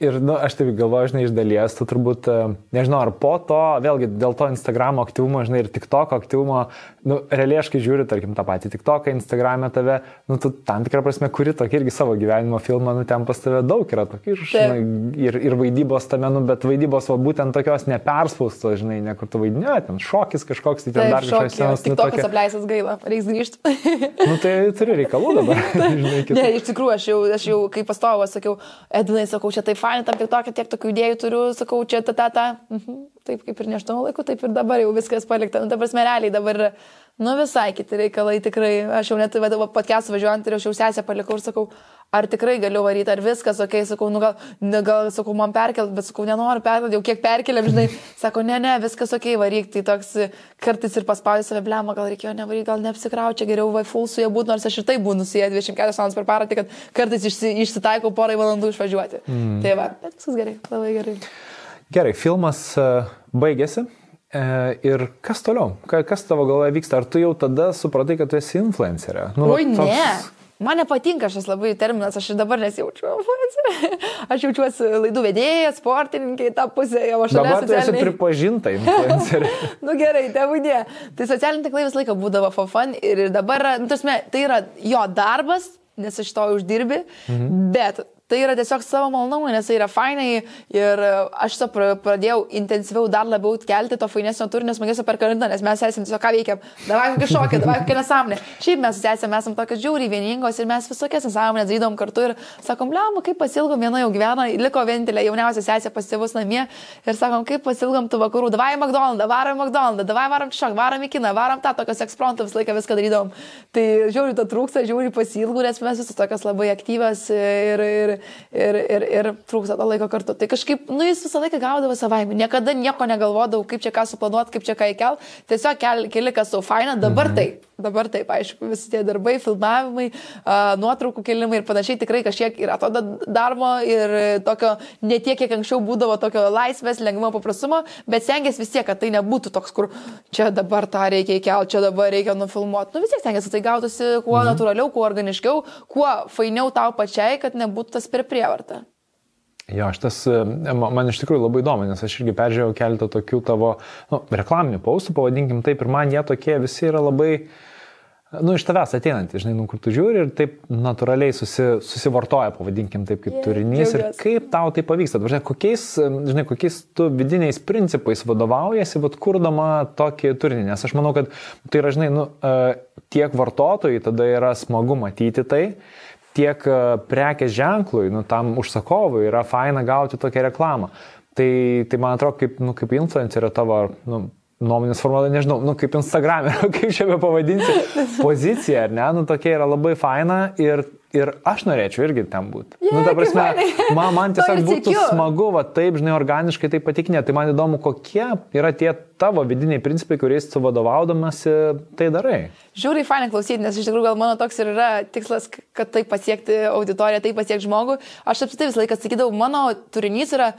ir, nu, aš taip galvoju, žinai, iš dalies, tu turbūt, e, nežinau, ar po to, vėlgi dėl to Instagram aktyvumo, žinai, ir TikTok aktyvumo, nu, realiai aš kai žiūriu, tarkim, tą patį TikToką, Instagram'e tave, nu, tu tam tikrą prasme kuri tokį irgi savo gyvenimo filmą, nu, ten pas tave daug yra tokių, žinai, ir, ir vaidybos tame, nu, bet vaidybos, va, būtent tokios neperspaustos, žinai, ne kur tu vaidini, ten šokis kažkoks, tai ten Taip, dar šokį, senas, tik nu, tokia, apleistas gaila, reiks grįžti. nu, tai turi reikalų dabar, žinai, kitų. Ne, iš tikrųjų, aš jau, aš jau kaip pastovas sakiau, Edvinai, sakau, čia taip fainai, tam tik tokia, tiek tokių idėjų turiu, sakau, čia ta, ta, ta. Mhm. Taip kaip ir nežinau laiku, taip ir dabar jau viskas palikta. Nu, dabar smereliai, dabar, yra, nu, visai kiti reikalai, tikrai. Aš jau net, va, podcast važiuojant ir aš jau sesę palikau ir sakau, ar tikrai galiu varyti, ar viskas, okei, okay, sakau, nu gal, ne, gal, sakau, man perkelt, bet sakau, nenoriu perkelt, jau kiek perkeliam, žinai, sako, ne, ne, viskas, okei, okay, varyk, tai toks kartais ir paspaudži save, blema, gal reikėjo nevaryti, gal neapsikrau, čia geriau vai full su jie būtų, nors aš ir tai būnu su jie 24 valandas per parą, tai kad kartais išsi, išsitaikau porai valandų išvažiuoti. Mm. Tai va, bet viskas gerai, labai gerai. Gerai, filmas e, baigėsi. E, Ir kas toliau? Ka- Kas tavo galvoje vyksta? Ar tu jau tada supratai, kad tu esi influencerė? Nu, Oi, va, ne. Man nepatinka šis labai terminas, aš ir dabar nesijaučiu influencerė. Aš jaučiuosi laidų vedėja, sportininkė, tą pusę jau aš Dabar tu esi pripažinta influencerė. nu gerai, tevudė. Tai socialiniai tinklai visą laiką būdavo for fun ir dabar, nu, tasme, tai yra jo darbas, nes iš to uždirbi, mhm. bet tai yra tiesiog savo malonumui, nes tai yra fainai ir aš to pra- pradėjau intensyviau dar labiau kelti to fainesnio turinio smagesnio per karantiną, nes mes esame tiesiog ką veikiam, davai kokį šokį, davai kokią nesąmonę. Šiaip mes esame, esame tokios žiauriai vieningos ir mes visokias nesąmonės darydom kartu ir sakom, liam, kaip pasilgom, viena jau gyvena, liko vienintelė jauniausia sesė pas tėvus namie ir sakom, kaip pasilgom tų vakarų, davai McDonald's, varom McDonald's, davai varom šok, varom į kiną, varom tą tokios eksprontą visą laiką viską darydom. Tai žiauriai to trūksta, žiauriai pasilgų, nes mes visos tokios labai aktyvios ir, ir, ir, ir, ir trūksta to laiko kartu. Tai kažkaip, nu jis visą laiką gaudavo savaime, niekada nieko negalvodavau, kaip čia ką suplanuoti, kaip čia ką įkel. Tiesiog kel, keli kas su faina, dabar mhm. taip. Dabar taip, aišku, visi tie darbai, filmavimai, nuotraukų kelimai ir panašiai tikrai kažkiek yra to da- darbo ir tokio, ne tiek, kiek anksčiau būdavo tokio laisvės, lengvumo, paprastumo, bet stengiasi vis tiek, kad tai nebūtų toks, kur čia dabar tą reikia įkelti, čia dabar reikia nufilmuoti. Nu vis tiek stengiasi, tai gautųsi kuo mhm. natūraliau, kuo organiškiau, kuo fainiau tau pačiai, kad nebūtų tas per prievartą. Jo, aš tas, e, ma- man iš tikrųjų labai įdomu, nes aš irgi peržiūrėjau keletą tokių tavo nu, reklaminių paustų, pavadinkim taip, ir man jie tokie visi yra labai, nu, iš tavęs ateinantys, žinai, nu, kur tu žiūri ir taip natūraliai susi, susivartoja, pavadinkim taip, kaip Jei, turinys ir džiaugiuosi. kaip tau tai pavyksta. Žinai, kokiais, žinai, kokiais tu vidiniais principais vadovaujasi, vad kurdama tokį turinį, nes aš manau, kad tai yra, žinai, nu, e, tiek vartotojai tada yra smagu matyti tai, tiek e, prekės ženklui, nu, tam užsakovui yra faina gauti tokią reklamą. Tai, tai man atrodo, kaip, nu, kaip influencerio tavo nu, nuomonės formuotoja, nežinau, nu, kaip Instagram'e, kaip čia be pavadinti, pozicija, ar ne, nu, tokia yra labai faina ir, ir aš norėčiau irgi ten būti. Je, nu, ta prasme, man, man tiesiog būtų smagu, va, taip, žinai, organiškai tai patikinė. Tai man įdomu, kokie yra tie tavo vidiniai principai, kuriais tu vadovaudamasi tai darai. Žiūri, fainai klausyti, nes iš tikrųjų gal mano toks ir yra tikslas, kad tai pasiekti auditoriją, tai pasiekti žmogų. Aš apsitai visą laiką sakydavau, mano turinys yra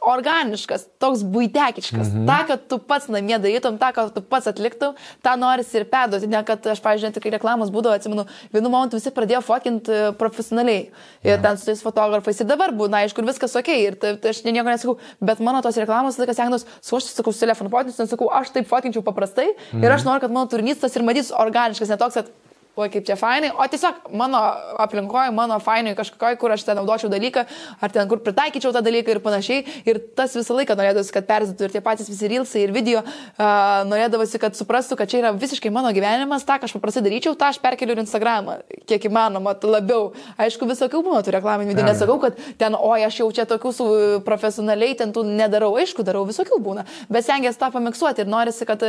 organiškas, toks būtekiškas. Mhm. Ta, kad tu pats namie darytum, tą, kad tu pats atliktum, tą norisi ir perduoti. Ne, kad aš, pavyzdžiui, tikrai reklamos būdavo, atsimenu, vienu momentu visi pradėjo fokinti e, profesionaliai. Ir ten su tais fotografais. Ir dabar būna, aišku, ir viskas ok. Ir tai, tai aš nieko nesakau. Bet mano tos reklamos, tai kas sengdos, su aš sakau, su telefonu fotinus, nesakau, aš taip fotinčiau paprastai. Mhm. Ir aš noriu, kad mano turinys tas ir matys organiškas, ne toks, kad o kaip čia fainai, o tiesiog mano aplinkoje, mano fainai kažkokioj, kur aš ten naudočiau dalyką, ar ten kur pritaikyčiau tą dalyką ir panašiai. Ir tas visą laiką norėdavosi, kad perzitų ir tie patys visi rilsai ir video, uh, norėdavosi, kad suprastų, kad čia yra visiškai mano gyvenimas, tą, aš paprastai daryčiau, tą aš perkeliu ir Instagramą, kiek įmanoma, labiau. Aišku, visokių būna tų reklaminių video, nesakau, kad ten, oi, aš jau čia tokių su profesionaliai ten tų nedarau, aišku, darau visokių būna, bet stengiasi tą pamiksuoti ir norisi, kad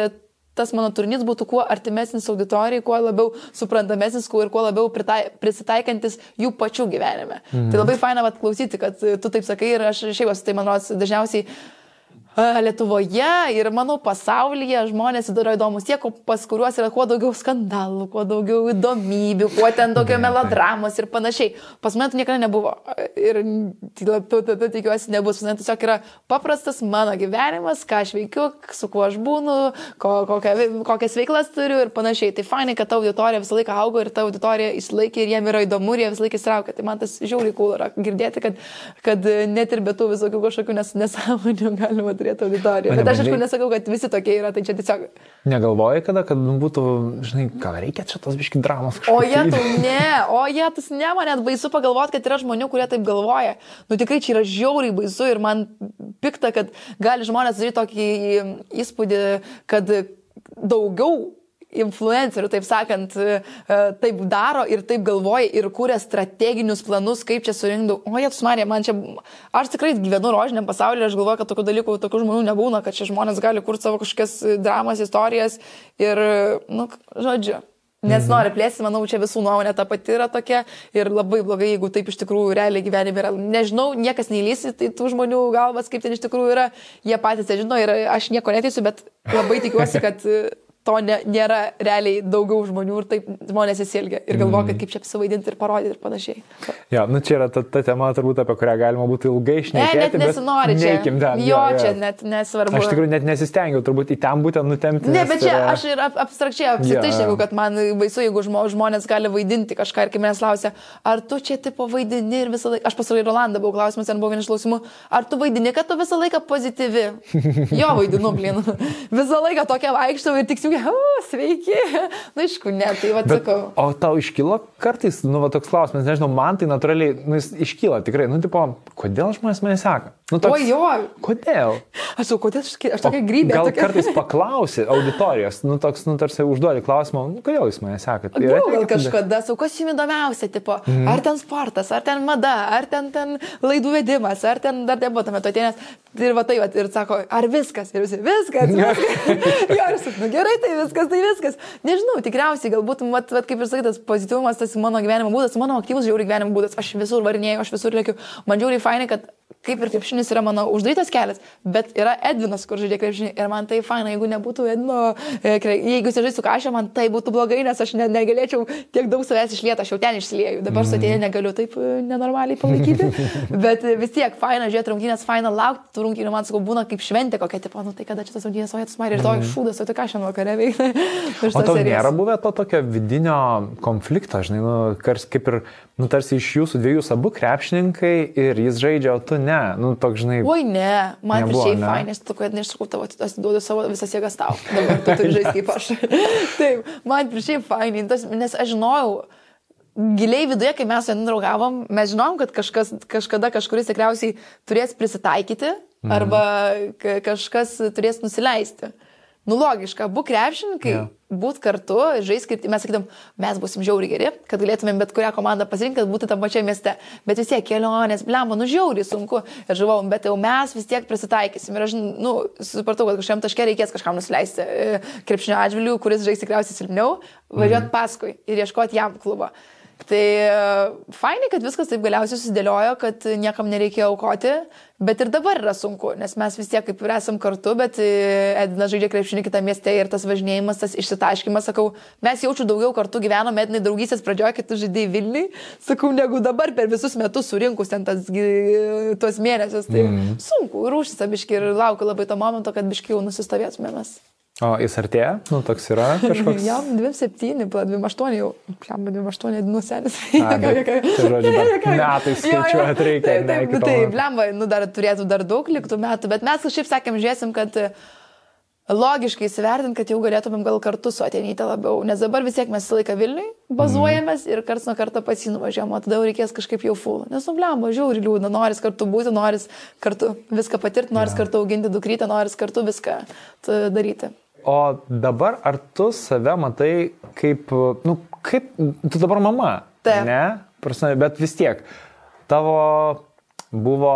tas mano turinys būtų kuo artimesnis auditorijai, kuo labiau suprantamesnis kuo ir kuo labiau pritai, prisitaikantis jų pačių gyvenime. Mhm. Tai labai faina vat, klausyti, kad tu taip sakai ir aš šiaip esu, tai man rodos, dažniausiai Lietuvoje ir, manau, pasaulyje žmonės yra įdomus tie, pas kuriuos yra kuo daugiau skandalų, kuo daugiau įdomybių, kuo ten daugiau melodramos ir panašiai. Pas mane tai niekada nebuvo. Ir tikiuosi nebus. Nes tiesiog yra paprastas mano gyvenimas, ką aš veikiu, su kuo aš būnu, ko, kokia, kokias veiklas turiu ir panašiai. Tai fainai, kad ta auditorija visą laiką augo ir ta auditorija išlaikė ir jiem yra įdomu ir jie visą laiką įsitraukia. Tai man tas žiauriai cool yra girdėti, kad, kad net ir be tų visokių kažkokių nes, nesąmonių galima turėti auditoriją. Bet aš aišku nesakau, kad visi tokie yra, tai čia tiesiog. Negalvoji, kada, kad būtų, žinai, gal reikia čia tos biški dramos. O jie tu ne, o jie tas ne, man net baisu pagalvoti, kad yra žmonių, kurie taip galvoja. Nu tikrai čia yra žiauriai baisu ir man pikta, kad gali žmonės daryti tokį įspūdį, kad daugiau influencerių, taip sakant, e, taip daro ir taip galvoja ir kūrė strateginius planus, kaip čia surinkdau. O jie, smarė, man čia, aš tikrai gyvenu rožiniam pasaulyje, aš galvoju, kad tokių dalykų, tokių žmonių nebūna, kad čia žmonės gali kurti savo kažkokias dramas, istorijas ir, nu, žodžiu. Nes nori plėsti, manau, čia visų nuomonė ta pati yra tokia ir labai blogai, jeigu taip iš tikrųjų realiai gyvenime yra. Nežinau, niekas neįlysi, tai tų žmonių galvas, kaip ten iš tikrųjų yra, jie patys tai žino ir aš nieko neteisiu, bet labai tikiuosi, kad to ne, nėra realiai daugiau žmonių ir taip žmonės įsilgia ir galvoja, kad mhm. kaip čia apsivaidinti ir parodyti ir panašiai. Ja, nu čia yra ta, ta tema turbūt, apie kurią galima būtų ilgai išnekėti. Ne, net nesinori čia. Ten, jo, jo, čia net nesvarbu. Aš tikrai net nesistengiau turbūt į ten būtent nutemti. Ne, bet čia yra... aš ir ap, abstrakčiai apsitai šneku, kad man baisu, jeigu žmonės gali vaidinti kažką ir kai manęs klausia, ar tu čia tipo vaidini ir visą laiką, aš pasaulyje Rolandą buvau klausimas, ten buvo vienas klausimų, ar tu vaidini, kad tu visą laiką pozityvi. Jo vaidinu, blin. visą laiką tokia vaikštau ir tiksliau draugai, o, sveiki. Na, aišku, ne, tai va, Bet, sakau. O tau iškyla kartais, nu, va, toks klausimas, nežinau, man tai natūraliai, nu, jis iškyla tikrai, nu, tipo, kodėl žmonės mane seka? Nu, toks, o jo. Kodėl? Aš jau, kodėl aš, aš tokia grybė. Gal tokia... kartais paklausi auditorijos, nu, toks, nu, tarsi užduodi klausimą, nu, kodėl jūs mane sekate? Gal, gal kažkada, sakau, kas jums įdomiausia, tipo, mm. ar ten sportas, ar ten mada, ar ten, ten laidų vedimas, ar ten dar nebuvo tame atėjęs. Ir va tai, va, ir sako, ar viskas, ir visi, viskas. viskas. jo, ir sakau, nu, gerai, tai viskas, tai viskas. Nežinau, tikriausiai, galbūt, mat, mat, kaip ir sakai, tas pozityvumas, tas mano gyvenimo būdas, mano aktyvus žiauriai gyvenimo būdas, aš visur varinėjau, aš visur lėkiu. Man žiauriai fainai, kad kaip ir krepšinis yra mano uždarytas kelias, bet yra Edvinas, kur žaidžia krepšinį ir man tai faina, jeigu nebūtų Edvino, e, jeigu jis žaistų kažką, man tai būtų blogai, nes aš ne, negalėčiau tiek daug savęs išlieti, aš jau ten išlieju, dabar su atėjai negaliu taip e, nenormaliai palaikyti, bet vis tiek faina žiūrėti rungtynės, faina laukti tų rungtynių, man sakau, būna kaip šventė kokia, tipo, nu tai kada čia tas rungtynės, o jis man ir to iš šūdas, o tai ką šiandien vakare veikia. o tau nėra buvę to tokio vidinio konflikto, žinai, nu, kaip ir nu, tarsi iš jūsų dviejų abu krepšininkai ir jis žaidžia, o tu ne. Nu, toks, žinai. Oi, ne, man šiaip fain, nes tu, kad neišsakau tavo, tu atiduodu savo visas jėgas tau. Dabar tu turi žaisti kaip aš. Taip, man šiaip fain, nes aš žinojau, giliai viduje, kai mes ten draugavom, mes žinom, kad kažkas, kažkada kažkuris tikriausiai turės prisitaikyti mhm. arba kažkas turės nusileisti. Nu, logiška, būk krepšininkai, yeah. būt kartu, žaiskit, mes sakytum, mes busim žiauri geri, kad galėtumėm bet kurią komandą pasirinkti, kad būtų tam pačiame mieste. Bet vis tiek kelionės, blemba, nu žiauri sunku. Ir žinau, bet jau mes vis tiek prisitaikysim. Ir aš, nu, supratau, kad kažkam taške reikės kažkam nusileisti e, krepšinio atžvilgių, kuris žais tikriausiai silpniau, važiuoti mm. paskui ir ieškoti jam klubo. Tai e, fainai, kad viskas taip galiausiai susidėliojo, kad niekam nereikėjo aukoti, bet ir dabar yra sunku, nes mes vis tiek kaip ir esam kartu, bet e, Edina žaidžia krepšinį kitą mieste ir tas važinėjimas, tas išsitaškymas, sakau, mes jaučiu daugiau kartu gyvenome, Edinai draugystės pradžioje, kai tu žaidėjai Vilniui, sakau, negu dabar per visus metus surinkus ten tas, tuos mėnesius. Tai mm. sunku ir užsisabiški ir laukiu labai to momento, kad biškiau nusistovėtumėmės. O jis artėja, nu toks yra kažkoks. Jam 27, 28 jau, jam 28 dienų nu, senis. Metai skaičiuojat reikia. Taip, taip, taip, taip lemba, nu dar turėtų dar daug liktų metų, bet mes kažkaip sakėm, žiūrėsim, kad e, logiškai įsivertinti, kad jau galėtumėm gal kartu su ateinyte labiau, nes dabar vis tiek mes laiką Vilniui bazuojamės mm. ir karts nuo karto pasinuvažiuojam, o tada jau reikės kažkaip jau full. Nes nublemba, žiauri liūdna, noris kartu būti, noris kartu viską patirti, noris yeah. kartu auginti dukrytę, noris kartu viską daryti. O dabar ar tu save matai kaip, nu, kaip, tu dabar mama? Taip. Ne, prasme, bet vis tiek, tavo buvo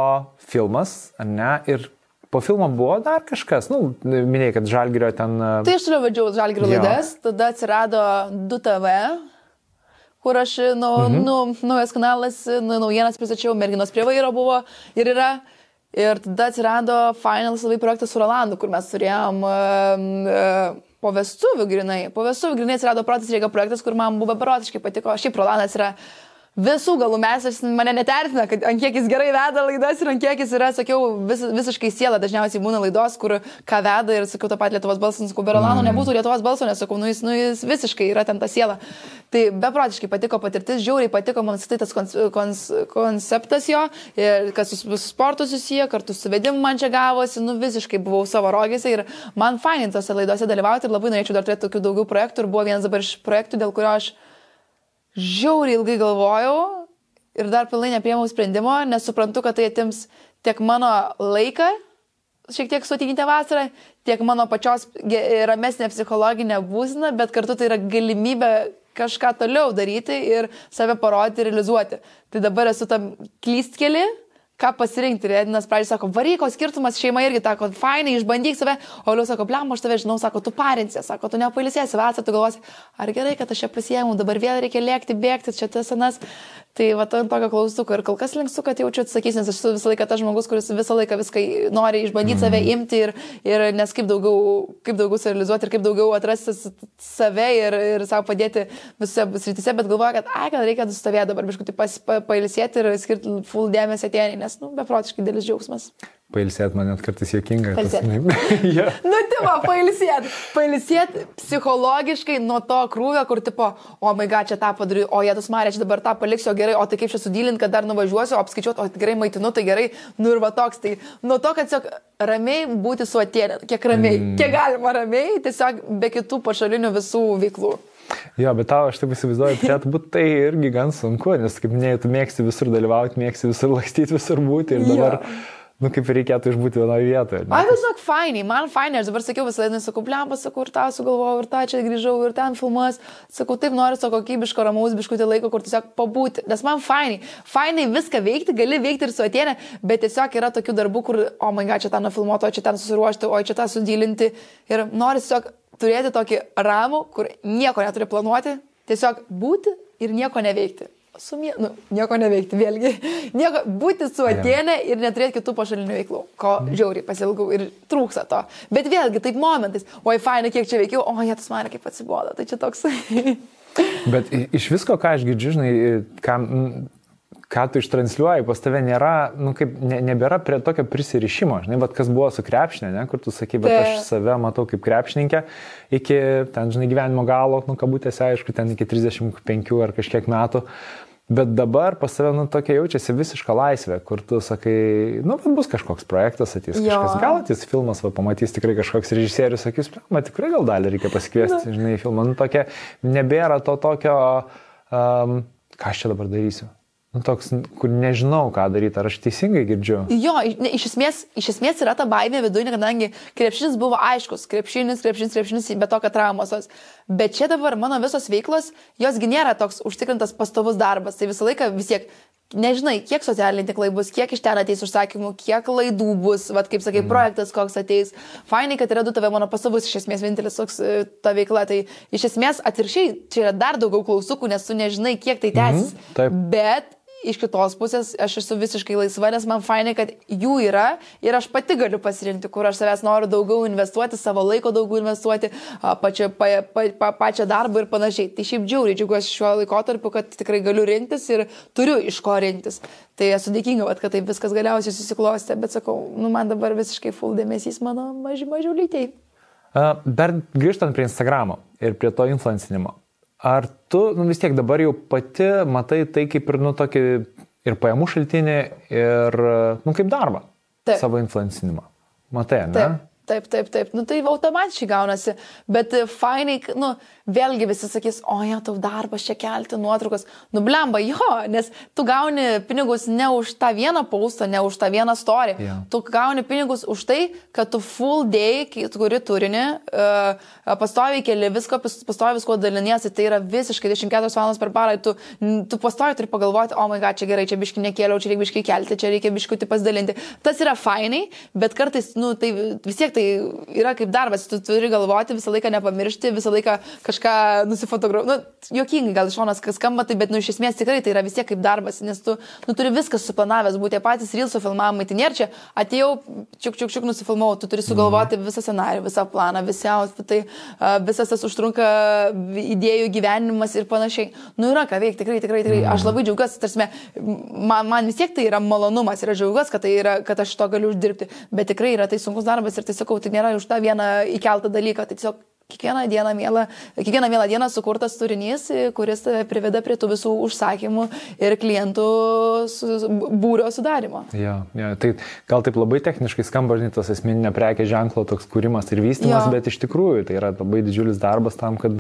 filmas, ne, ir Po filmo buvo dar kažkas, nu, minėjai, kad Žalgirio ten. Tai aš toliau vedžiau Žalgirio laidas, tada atsirado 2TV, kur aš, nu, mhm. nu, naujas kanalas, nu, naujienas pristačiau, merginos prie vairo buvo ir yra. Ir tada atsirado Finalas labai projektas su Rolandu, kur mes turėjom uh, po vestuvių grinai. Po vestuvių grinai atsirado Protas Reikia projektas, kur man buvo beprotiškai patiko. Šiaip Rolandas yra uh, visų galų mes, mane netertina, kad ant kiek jis gerai veda laidas ir ant kiek jis yra, sakiau, vis, visiškai siela. Dažniausiai būna laidos, kur ką veda ir sakau, tą patį Lietuvos balsą, sakau, Berolano mm. nebūtų Lietuvos balso, nes sakau, nu jis, nu jis visiškai yra ten ta siela. Tai beprotiškai patiko patirtis, žiauriai patiko man tai tas kons, kons, konceptas jo, ir kas su, su sportu susiję, kartu su vedimu man čia gavosi, nu visiškai buvau savo rogėse ir man fainai tose laidose dalyvauti ir labai norėčiau dar turėti tokių daugiau projektų ir buvo vienas dabar iš projektų, dėl kurio aš žiauriai ilgai galvojau ir dar pilnai nepriemau sprendimo, nes suprantu, kad tai atims tiek mano laiką, šiek tiek sutinite vasarą, tiek mano pačios ramesnė psichologinė būsina, bet kartu tai yra galimybė kažką toliau daryti ir save parodyti, realizuoti. Tai dabar esu tam klystkeli ką pasirinkti. Ir Edinas pradžiai sako, varyko skirtumas šeima irgi, sako, fainai, išbandyk save, o Liu sako, blem, aš tave žinau, sako, tu parinsi, sako, tu nepailisėsi, vasarą tu galvosi, ar gerai, kad aš čia pasiėmiau, dabar vėl reikia lėkti, bėgti, čia tas senas. Tai va, ant tokio klaustuko ir kol kas linkstu, kad jaučiu atsakys, nes aš esu visą laiką tas žmogus, kuris visą laiką viską nori išbandyti save, mhm. imti ir, ir nes kaip daugiau, kaip daugiau realizuoti ir kaip daugiau atrasti save ir, ir savo padėti visose srityse, bet galvoju, kad, ai, kad reikia sustovėti dabar, biškutį pa, pailsėti ir skirti full dėmesį atėnį, nes, nu, beprotiškai dėlis džiaugsmas. Pailsėt man net kartais juokinga. Pailsėt. yeah. Nu, tipo, pailsėt. Pailsėt psichologiškai nuo to krūvio, kur, tipo, o, god, čia tą padariau, o, jėtus marė, čia dabar tą paliksiu, gerai, o tai kaip čia sudylint, kad dar nuvažiuosiu, o apskaičiuoti, o gerai maitinu, tai gerai, nu ir va toks. Tai nuo to, kad tiesiog ramiai būti su atėnė, kiek ramiai, mm. kiek galima ramiai, tiesiog be kitų pašalinių visų veiklų. Jo, bet tau aš taip įsivaizduoju, turėtų būti tai irgi gan sunku, nes, kaip minėjai, tu mėgsti visur dalyvauti, mėgsti visur lakstyti, visur būti ir dabar... Jo nu kaip reikėtų išbūti vienoje vietoje. Ne? Ai, tiesiog fainai, man fainai, aš dabar sakiau visą dieną, sakau, blemba, sakau, ir tą sugalvojau, ir tą čia grįžau, ir ten filmuos, sakau, taip noriu to kokybiško, ramaus, biškutį laiko, kur tiesiog pabūti, nes man fainai, fainai viską veikti, gali veikti ir su atėnė, bet tiesiog yra tokių darbų, kur, o man gal čia tą nufilmuoti, o čia ten susiruošti, o čia tą sudylinti ir nori tiesiog turėti tokį ramų, kur nieko neturi planuoti, tiesiog būti ir nieko neveikti sumie, nu, nieko neveikti, vėlgi, nieko, būti su atėnė ir neturėti kitų pašalinių veiklų, ko žiauriai pasilgau ir trūksta to. Bet vėlgi, taip momentais, oi, fainai, kiek čia veikiau, o, jie tas man kaip atsibodo, tai čia toks. Bet iš visko, ką aš girdžiu, žinai, kam, ką tu ištransliuoji, pas tave nėra, nu, kaip, ne, nebėra prie tokio prisirišimo, žinai, bet kas buvo su krepšinė, ne, kur tu sakai, bet aš save matau kaip krepšininkę iki, ten, žinai, gyvenimo galo, nu, kabutėse, aišku, ten iki 35 ar kažkiek metų, Bet dabar pas save, nu, tokia jaučiasi visiška laisvė, kur tu sakai, nu, bet bus kažkoks projektas, jo. kažkas, gal atys filmas, va, pamatys tikrai kažkoks režisierius, sakys, man tikrai gal dalį reikia pasikviesti, Na. žinai, filmą, nu, tokia, nebėra to tokio, um, ką aš čia dabar darysiu. Nu, toks, kur nežinau, ką daryti, ar aš teisingai girdžiu. Jo, ne, iš, esmės, iš esmės yra ta baimė viduje, kadangi krepšinis buvo aiškus, krepšinis, krepšinis, krepšinis, be to, kad traumos. Bet čia dabar mano visos veiklos, josgi nėra toks užtikrintas pastovus darbas. Tai visą laiką vis tiek nežinai, kiek socialiniai tinklai bus, kiek iš ten ateis užsakymų, kiek laidų bus, vad kaip sakai, mm. projektas koks ateis. Fainai, kad yra du tave mano pasavus, iš esmės vienintelis toks e, ta veikla. Tai iš esmės atviršiai, čia yra dar daugiau klausukų, nes tu nežinai, kiek tai tęsis. Mm, taip. Bet iš kitos pusės aš esu visiškai laisva, nes man fainai, kad jų yra ir aš pati galiu pasirinkti, kur aš savęs noriu daugiau investuoti, savo laiko daugiau investuoti, pačią, pa, pa, pa, pačią darbą ir panašiai. Tai šiaip džiauriai džiaugiuosi šiuo laikotarpiu, kad tikrai galiu rinktis ir turiu iš ko rinktis. Tai esu dėkinga, kad taip viskas galiausiai susiklostė, bet sakau, nu man dabar visiškai full dėmesys mano maži mažiau lytėjai. Dar grįžtant prie Instagramo ir prie to influencinimo. Ar tu nu, vis tiek dabar jau pati matai tai kaip ir, nu, tokį ir pajamų šaltinį, ir, nu, kaip darbą? Taip. Savo influencinimą. Matai, ne? Taip. taip, taip, taip. Nu tai automatiškai gaunasi. Bet e, fainai, nu, vėlgi visi sakys, o ja, tau darbas čia kelti nuotraukas. Nublemba, jo, nes tu gauni pinigus ne už tą vieną paustą, ne už tą vieną istoriją. Yeah. Tu gauni pinigus už tai, kad tu full day, kuri turinį, uh, pastoviai keli visko, pastoviai visko daliniesi, tai yra visiškai 24 valandas per parą, tu, tu pastoviai turi pagalvoti, o oh my god, čia gerai, čia biški nekėliau, čia reikia biški kelti, čia reikia biški pasidalinti. Tas yra fainai, bet kartais, nu, tai vis tiek tai yra kaip darbas, tu turi galvoti, visą laiką nepamiršti, visą laiką kažką nusifotografuoti. Nu, jokingai gal iš šonas skamba tai, bet, nu, iš esmės tikrai tai yra vis tiek kaip darbas, nes tu, nu, turi viskas suplanavęs, būti patys Rilso filmavimai, tai nėra čia, atėjau, čiuk, čiuk, čiuk, nusifilmavau, tu turi sugalvoti visą scenarių, visą planą, visi outfitai, visas tas užtrunka idėjų gyvenimas ir panašiai. Nu, yra ką veikti, tikrai, tikrai, tikrai. Aš labai džiaugiuosi, tarsi, man, man vis tiek tai yra malonumas ir aš džiaugiuosi, kad, tai yra, kad aš to galiu uždirbti, bet tikrai yra tai sunkus darbas ir tai sakau, tai nėra už tą vieną įkeltą dalyką, tai tiesiog kiekvieną dieną, mielą, kiekvieną mielą dieną sukurtas turinys, kuris priveda prie tų visų užsakymų ir klientų būrio sudarimo. Ja, ja, tai gal taip labai techniškai skamba, žinai, tas esminė prekė ženklo toks kūrimas ir vystimas, ja. bet iš tikrųjų tai yra labai didžiulis darbas tam, kad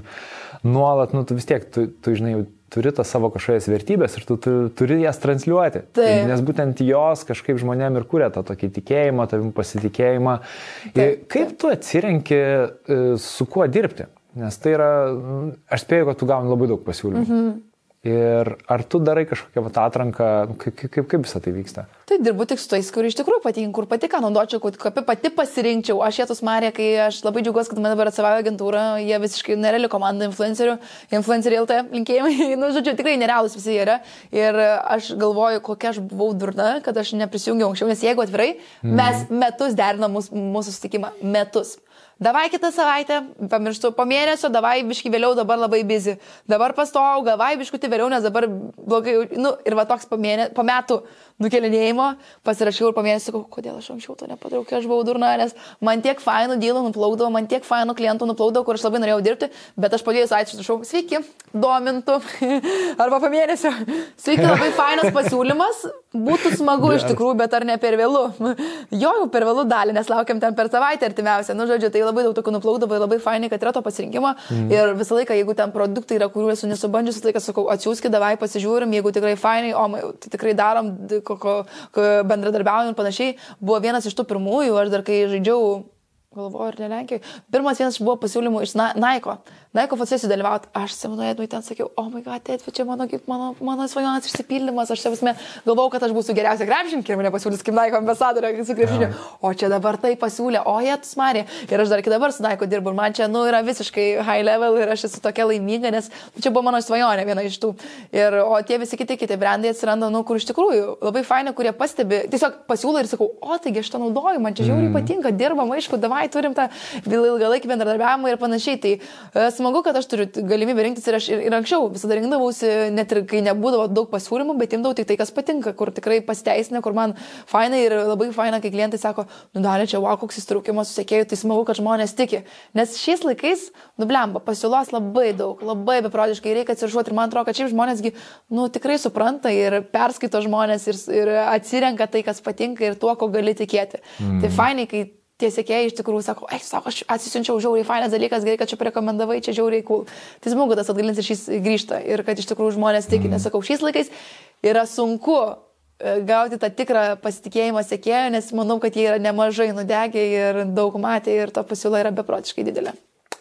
nuolat, nu, tu vis tiek, tu, tu žinai, turi tas savo kažkokias vertybės ir tu, tu turi jas transliuoti. Taip. Nes būtent jos kažkaip žmonėm ir kuria tą tokį tikėjimą, tavim pasitikėjimą. Taip, kaip tu atsirenki, e, su kuo dirbti? Nes tai yra, aš spėju, kad tu gauni labai daug pasiūlymų. Mhm. Ir ar tu darai kažkokią vat, atranką, kaip, kaip, kaip visą tai vyksta? Tai dirbu tik su tais, kur iš tikrųjų patinka, kur pati ką naudočiau, kur pati pasirinkčiau. Aš jėtus Marija, kai aš labai džiaugiuosi, kad man dabar atsivavo agentūra, jie visiškai nereali komanda influencerių, influenceriai LT linkėjimai, nu, žodžiu, tikrai nerealus visi yra. Ir aš galvoju, kokia aš buvau durna, kad aš neprisijungiau anksčiau, nes jeigu atvirai, mm. mes metus derinam mūsų, mūsų susitikimą, metus. Davai kitą savaitę, pamirštu po mėnesio, davai biški vėliau, dabar labai bizi. Dabar pastojau, davai biškuti vėliau, nes dabar blogai, nu ir va toks po, mėne, po metų nukelinėjimo pasirašiau ir sakau, kodėl aš anksčiau to nepadariau, kai aš buvau durna, nes man tiek fainų dylų nuplaukdavo, man tiek fainų klientų nuplaukdavo, kur aš labai norėjau dirbti, bet aš padėjau ačiū, šau, sveiki, domintų, arba po mėnesio, sveiki, labai fainas pasiūlymas, būtų smagu iš tikrųjų, bet ar ne per vėlų. Jo, jau per vėlų dalį, nes laukiam ten per savaitę artimiausią, nu žodžiu, tai labai daug tokių nuplaukdavo, labai fainai, kad yra to pasirinkimo. Mm. Ir visą laiką, jeigu ten produktai yra, kuriuos esu nesubandžius, visą laiką sakau, atsiųskite, davai pasižiūrim, jeigu tikrai fainai, o tai tikrai darom, ko, ko, ko bendradarbiaujam ir panašiai. Buvo vienas iš tų pirmųjų, aš dar kai žaidžiau galvoju, ar ne Lenkijoje. Pirmas vienas buvo pasiūlymų iš Naiko. Naiko fotosesijų dalyvauti. Aš Simonoje ten sakiau, o oh my god, tėt, čia mano, mano, mano svajonės išsipildymas. Aš savasme galvojau, kad aš būsiu geriausia krepšininkė ir mane pasiūlys kaip Naiko ambasadorė su krepšiniu. O čia dabar tai pasiūlė, o jie tu smarė. Ir aš dar iki dabar su Naiko dirbu ir man čia, nu, yra visiškai high level ir aš esu tokia laiminga, nes čia buvo mano svajonė viena iš tų. Ir, o tie visi kiti, kiti brandai atsiranda, nu, kur iš tikrųjų labai faina, kurie pastebi, tiesiog pasiūlo ir sakau, o taigi aš to naudoju, man čia žiauriai mm. patinka, dirbam, aišku, davai, turim tą ilgalaikį bendradarbiavimą ir panašiai. Tai e, smagu, kad aš turiu galimybę rinktis ir aš ir, ir anksčiau visada rinkdavausi, net ir kai nebūdavo daug pasiūlymų, bet imdavau tik tai, kas patinka, kur tikrai pasiteisina, kur man faina ir labai faina, kai klientai sako, nu dalė čia, wow, koks įstraukimas susiekėjų, tai smagu, kad žmonės tiki. Nes šiais laikais, nublemba, pasiūlos labai daug, labai beprotiškai reikia atsižuoti ir man atrodo, kad šiaip žmonėsgi, nu tikrai supranta ir perskaito žmonės ir, ir atsirenka tai, kas patinka ir tuo, ko gali tikėti. Mm. Tai fainai, kai tie sėkėjai iš tikrųjų sako, eik, sako, aš atsisiunčiau žiauriai fainas dalykas, gerai, kad čia rekomendavai, čia žiauriai cool. Tai smagu, tas atgalinis ryšys grįžta ir kad iš tikrųjų žmonės tiki, nes sakau, šiais laikais yra sunku e, gauti tą tikrą pasitikėjimą sėkėją, nes manau, kad jie yra nemažai nudegę ir daug matę ir ta pasiūla yra beprotiškai didelė.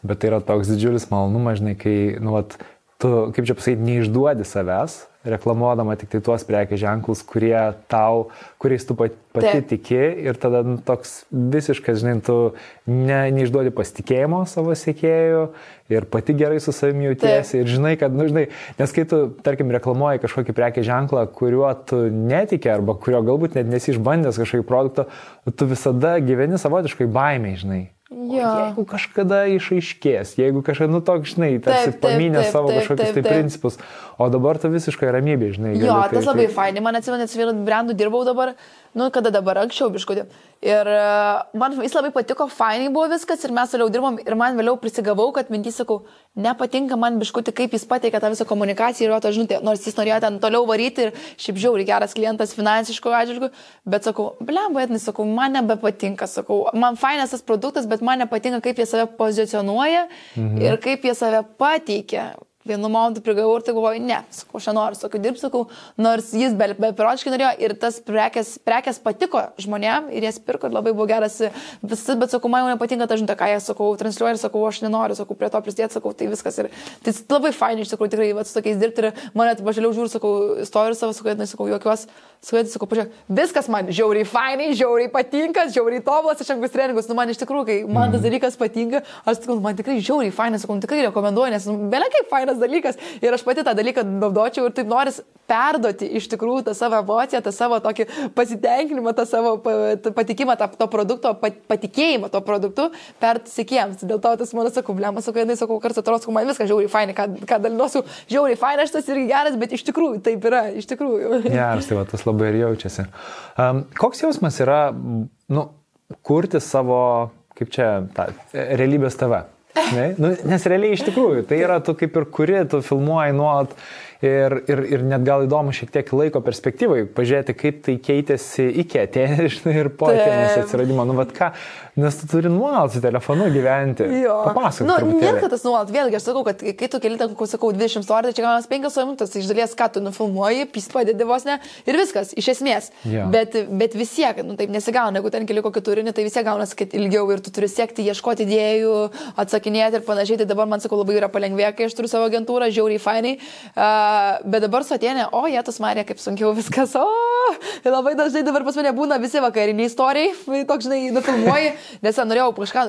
Bet tai yra toks didžiulis malonumas, žinai, kai, nu, vat, tu, kaip čia pasakyti, neišduodi savęs, reklamuodama tik tai tuos prekės ženklus, kurie tau, kuriais tu pati Taip. tiki ir tada nu, toks visiškas, žinai, tu ne, neišduodi pasitikėjimo savo sėkėjų ir pati gerai su savimi jautiesi Taip. ir žinai, kad, nu, žinai, nes kai tu, tarkim, reklamuoji kažkokį prekės ženklą, kuriuo tu netiki arba kurio galbūt net nesi išbandęs kažkokį produktą, tu visada gyveni savotiškai baimiai, žinai. Jo. Jeigu kažkada išaiškės, jeigu kažkada, nu toks, žinai, tarsi paminė savo taip, kažkokius taip, taip. tai principus, o dabar tu visiškai ramybė, žinai. Jo, tas labai fainai, man atsimenu, su vienu brandu dirbau dabar, nu, kada dabar anksčiau biškutį. Ir e, man jis labai patiko, fainai buvo viskas ir mes toliau dirbom ir man vėliau prisigavau, kad mintys sakau, nepatinka man biškutį, kaip jis pateikia tą visą komunikaciją ir jo tą žinutę, nors jis norėjo ten toliau varyti ir šiaip žiauri geras klientas finansiško atžvilgiu, bet sakau, blem, bet sakau, man nebepatinka, sakau, man fainas tas produktas, bet man nepatinka, kaip jie save pozicionuoja mhm. ir kaip jie save pateikia vienu momentu prigavau ir tai galvoju, ne, sakau, aš nenoriu, sakau, dirbsiu, sakau, nors jis be, bepirotiškai norėjo ir tas prekes, prekes patiko žmonėm ir jas pirko ir labai buvo geras visi, bet sakau, man jau nepatinka ta žinutė, ką jie, sakau, transliuoja ir sakau, aš nenoriu, sakau, prie to prisidėti, sakau, tai viskas ir tai labai fainai iš tikrųjų tikrai, va, su tokiais dirbti ir mane, aš vėliau žiūriu, sakau, istoriją savo, sakau, tai sakau, jokios, sakau, sakau, pažiūrėk, viskas man žiauriai fainai, žiauriai patinka, žiauriai tobulas, aš angus treningus, nu man iš tikrųjų, kai man tas mhm. dalykas patinka, aš sakau, man tikrai žiauriai fainai, sakau, tikrai rekomenduoju, nes, nu, belia kaip fainas geras dalykas ir aš pati tą dalyką naudočiau ir taip noris perduoti iš tikrųjų tą savo emociją, tą savo tokį pasitenkinimą, tą savo patikimą tą, to produkto, patikėjimą to produktu perduoti sekėjams. Dėl to tas mano sakau, blema, sakau, jinai sakau, kartais atrodo, man viskas žiauriai fainai, ką, ką dalinuosiu, žiauriai fainai, šitas irgi geras, bet iš tikrųjų taip yra, iš tikrųjų. Geras, tai va, tas labai ir jaučiasi. Um, koks jausmas yra, nu, kurti savo, kaip čia, tą realybės tave? Ne? Nu, nes realiai iš tikrųjų tai yra tu kaip ir kuri, tu filmuoji nuolat Ir, ir, ir net gal įdomu šiek tiek laiko perspektyvai, pažiūrėti, kaip tai keitėsi iki atėjęs ir po atėjęs atsiradimo. Nu, vad ką, nes tu turi nuolat su telefonu gyventi. Jo. Papasakok. Nu, nėra, kad tas nuolat, vėlgi aš sakau, kad kai tu keli, ten, sakau, 20 istoriją, tai čia gaunas 5 minutės, tai iš dalies, ką tu nufilmuoji, pys padedi vos ne ir viskas, iš esmės. Jo. Bet, bet vis tiek, nu taip nesigauna, jeigu ten keli kokį turinį, tai vis tiek gaunas, kad ilgiau ir tu turi siekti, ieškoti idėjų, atsakinėti ir panašiai. Tai dabar man sakau labai yra palengvėję, kai aš turiu savo agentūrą, žiauriai fainai. Uh, bet dabar su atėnė, o, jėtus Marija, kaip sunkiau viskas, o, labai dažnai dabar pas mane būna visi vakariniai istorijai, toks, žinai, nufilmuoji, nes norėjau kažką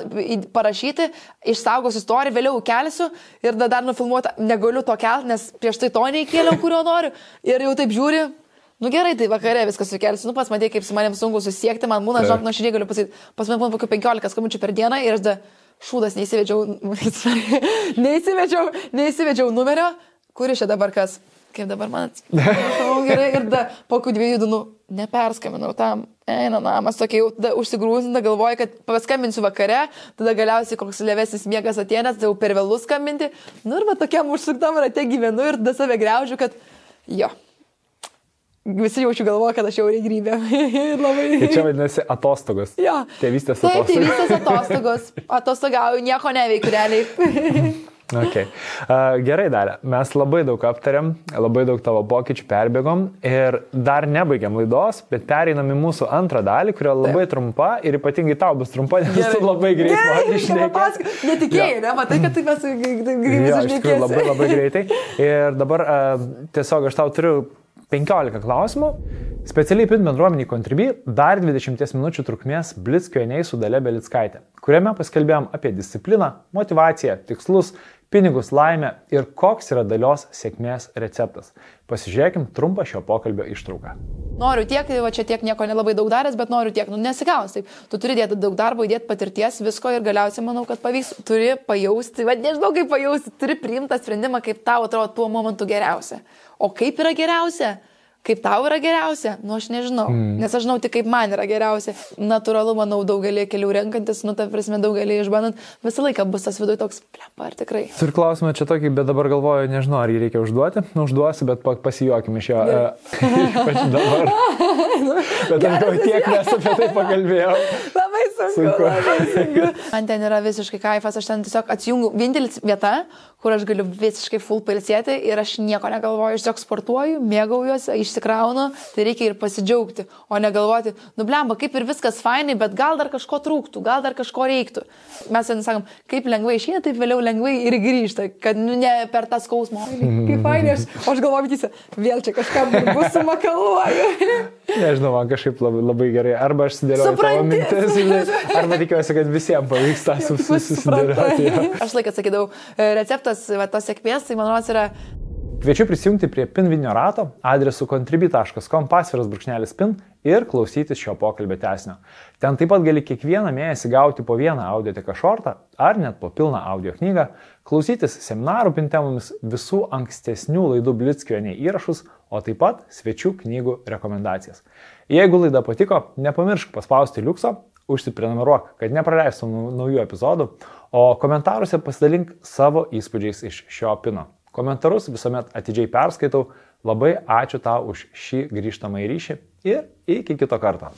parašyti, išsaugos istoriją, vėliau kelsiu ir dar nufilmuoti negaliu to kelti, nes prieš tai to neįkėliau, kurio noriu. Ir jau taip žiūri. Nu gerai, tai vakare viskas sukelsi, nu pas matė, kaip su manim sunku susiekti, man būna, žinok, nu aš negaliu pasakyti, pas mane būna kokių 15 skambučių per dieną ir aš da šūdas neįsivedžiau, neįsivedžiau, neįsivedžiau numerio, kuris čia dabar kas. Kaip dabar man atsiprašau, gerai, ir da, po kokių dviejų dienų neperskambinau tam, eina namas, tokia jau užsigrūzinta, galvoju, kad paskambinsiu vakare, tada galiausiai koks lėvesnis miegas atėjęs, tai jau per vėlus skambinti, nu ir va tokiam užsuktam rate gyvenu ir tada save greužiu, kad jo. Visi jaučiu galvoju, kad aš jau reigrybė. labai. Tai čia vadinasi atostogos. Jo. Tėvystės atostogos. Taip, tėvystės atostogos. Atostogauju, nieko neveikiu realiai. Okay. Uh, gerai, Darė, mes labai daug aptariam, labai daug tavo pokyčių perbėgom ir dar nebaigiam laidos, bet pereinam į mūsų antrą dalį, kurio labai Taip. trumpa ir ypatingai tau bus trumpa, nes gerai. tu labai greit man išnekėjai. Netikėjai, ne, matai, kad taip mes greitai išnekėjai. Labai labai greitai. Ir dabar uh, tiesiog aš tau turiu 15 klausimų. Specialiai PIN bendruomeniai Contribui dar 20 minučių trukmės Blitz Q&A su Dale Belitskaitė, kuriame paskelbėjom apie discipliną, motivaciją, tikslus, pinigus, laimę ir koks yra dalios sėkmės receptas. Pasižiūrėkim trumpą šio pokalbio ištrauką. Noriu tiek, va čia tiek nieko nelabai daug daręs, bet noriu tiek, nu nesigaus taip. Tu turi dėti daug darbo, įdėti patirties, visko ir galiausiai manau, kad pavyks. Turi pajausti, va nežinau kaip pajausti, turi priimtą sprendimą, kaip tau atrodo tuo momentu geriausia. O kaip yra geriausia? Kaip tau yra geriausia? Nu, aš nežinau. Mm. Nes aš žinau tik, kaip man yra geriausia. Natūralu, manau, daugelį kelių renkantis, nu, ta prasme, daugelį išbandant, visą laiką bus tas viduje toks, plepa, ar tikrai. Turiu klausimą čia tokį, bet dabar galvoju, nežinau, ar jį reikia užduoti. Nu, užduosiu, bet pasijuokim iš jo. Ypač dabar. bet aš galvoju, tiek mes apie tai pakalbėjome. labai sunku. sunku. Labai sunku. Man ten yra visiškai kaifas, aš ten tiesiog atsijungiu. Vienintelis vieta, kur aš galiu visiškai full pilsėti ir aš nieko negalvoju, aš tiesiog sportuoju, mėgaujuosi, išsikraunu, tai reikia ir pasidžiaugti, o negalvoti, nublemba, kaip ir viskas fainai, bet gal dar kažko trūktų, gal dar kažko reiktų. Mes ten sakom, kaip lengvai išeina, taip vėliau lengvai ir grįžta, kad nu, ne per tą skausmą, kaip fainai, aš, aš galvoju, tysia, vėl čia kažką bus sumakaluoju. Nežinau, man kažkaip labai, labai gerai, arba aš sudėlioju tavo mintis, arba tikiuosi, kad visiems pavyks tą susidėlioti. Aš laiką sakydavau, receptą receptas va, tos sėkmės, tai man rodos yra Kviečiu prisijungti prie PIN video rato adresu contribui.com pasviras brūkšnelis PIN ir klausytis šio pokalbio tesnio. Ten taip pat gali kiekvieną mėnesį gauti po vieną audioteka šortą ar net po pilną audio knygą, klausytis seminarų PIN temomis visų ankstesnių laidų Blitzkionė įrašus, o taip pat svečių knygų rekomendacijas. Jeigu laida patiko, nepamiršk paspausti liukso, užsiprenumeruok, kad nepraleistum naujų epizodų, o komentaruose pasidalink savo įspūdžiais iš šio pino. Komentarus visuomet atidžiai perskaitau. Labai ačiū tau už šį grįžtamą ryšį ir iki kito karto.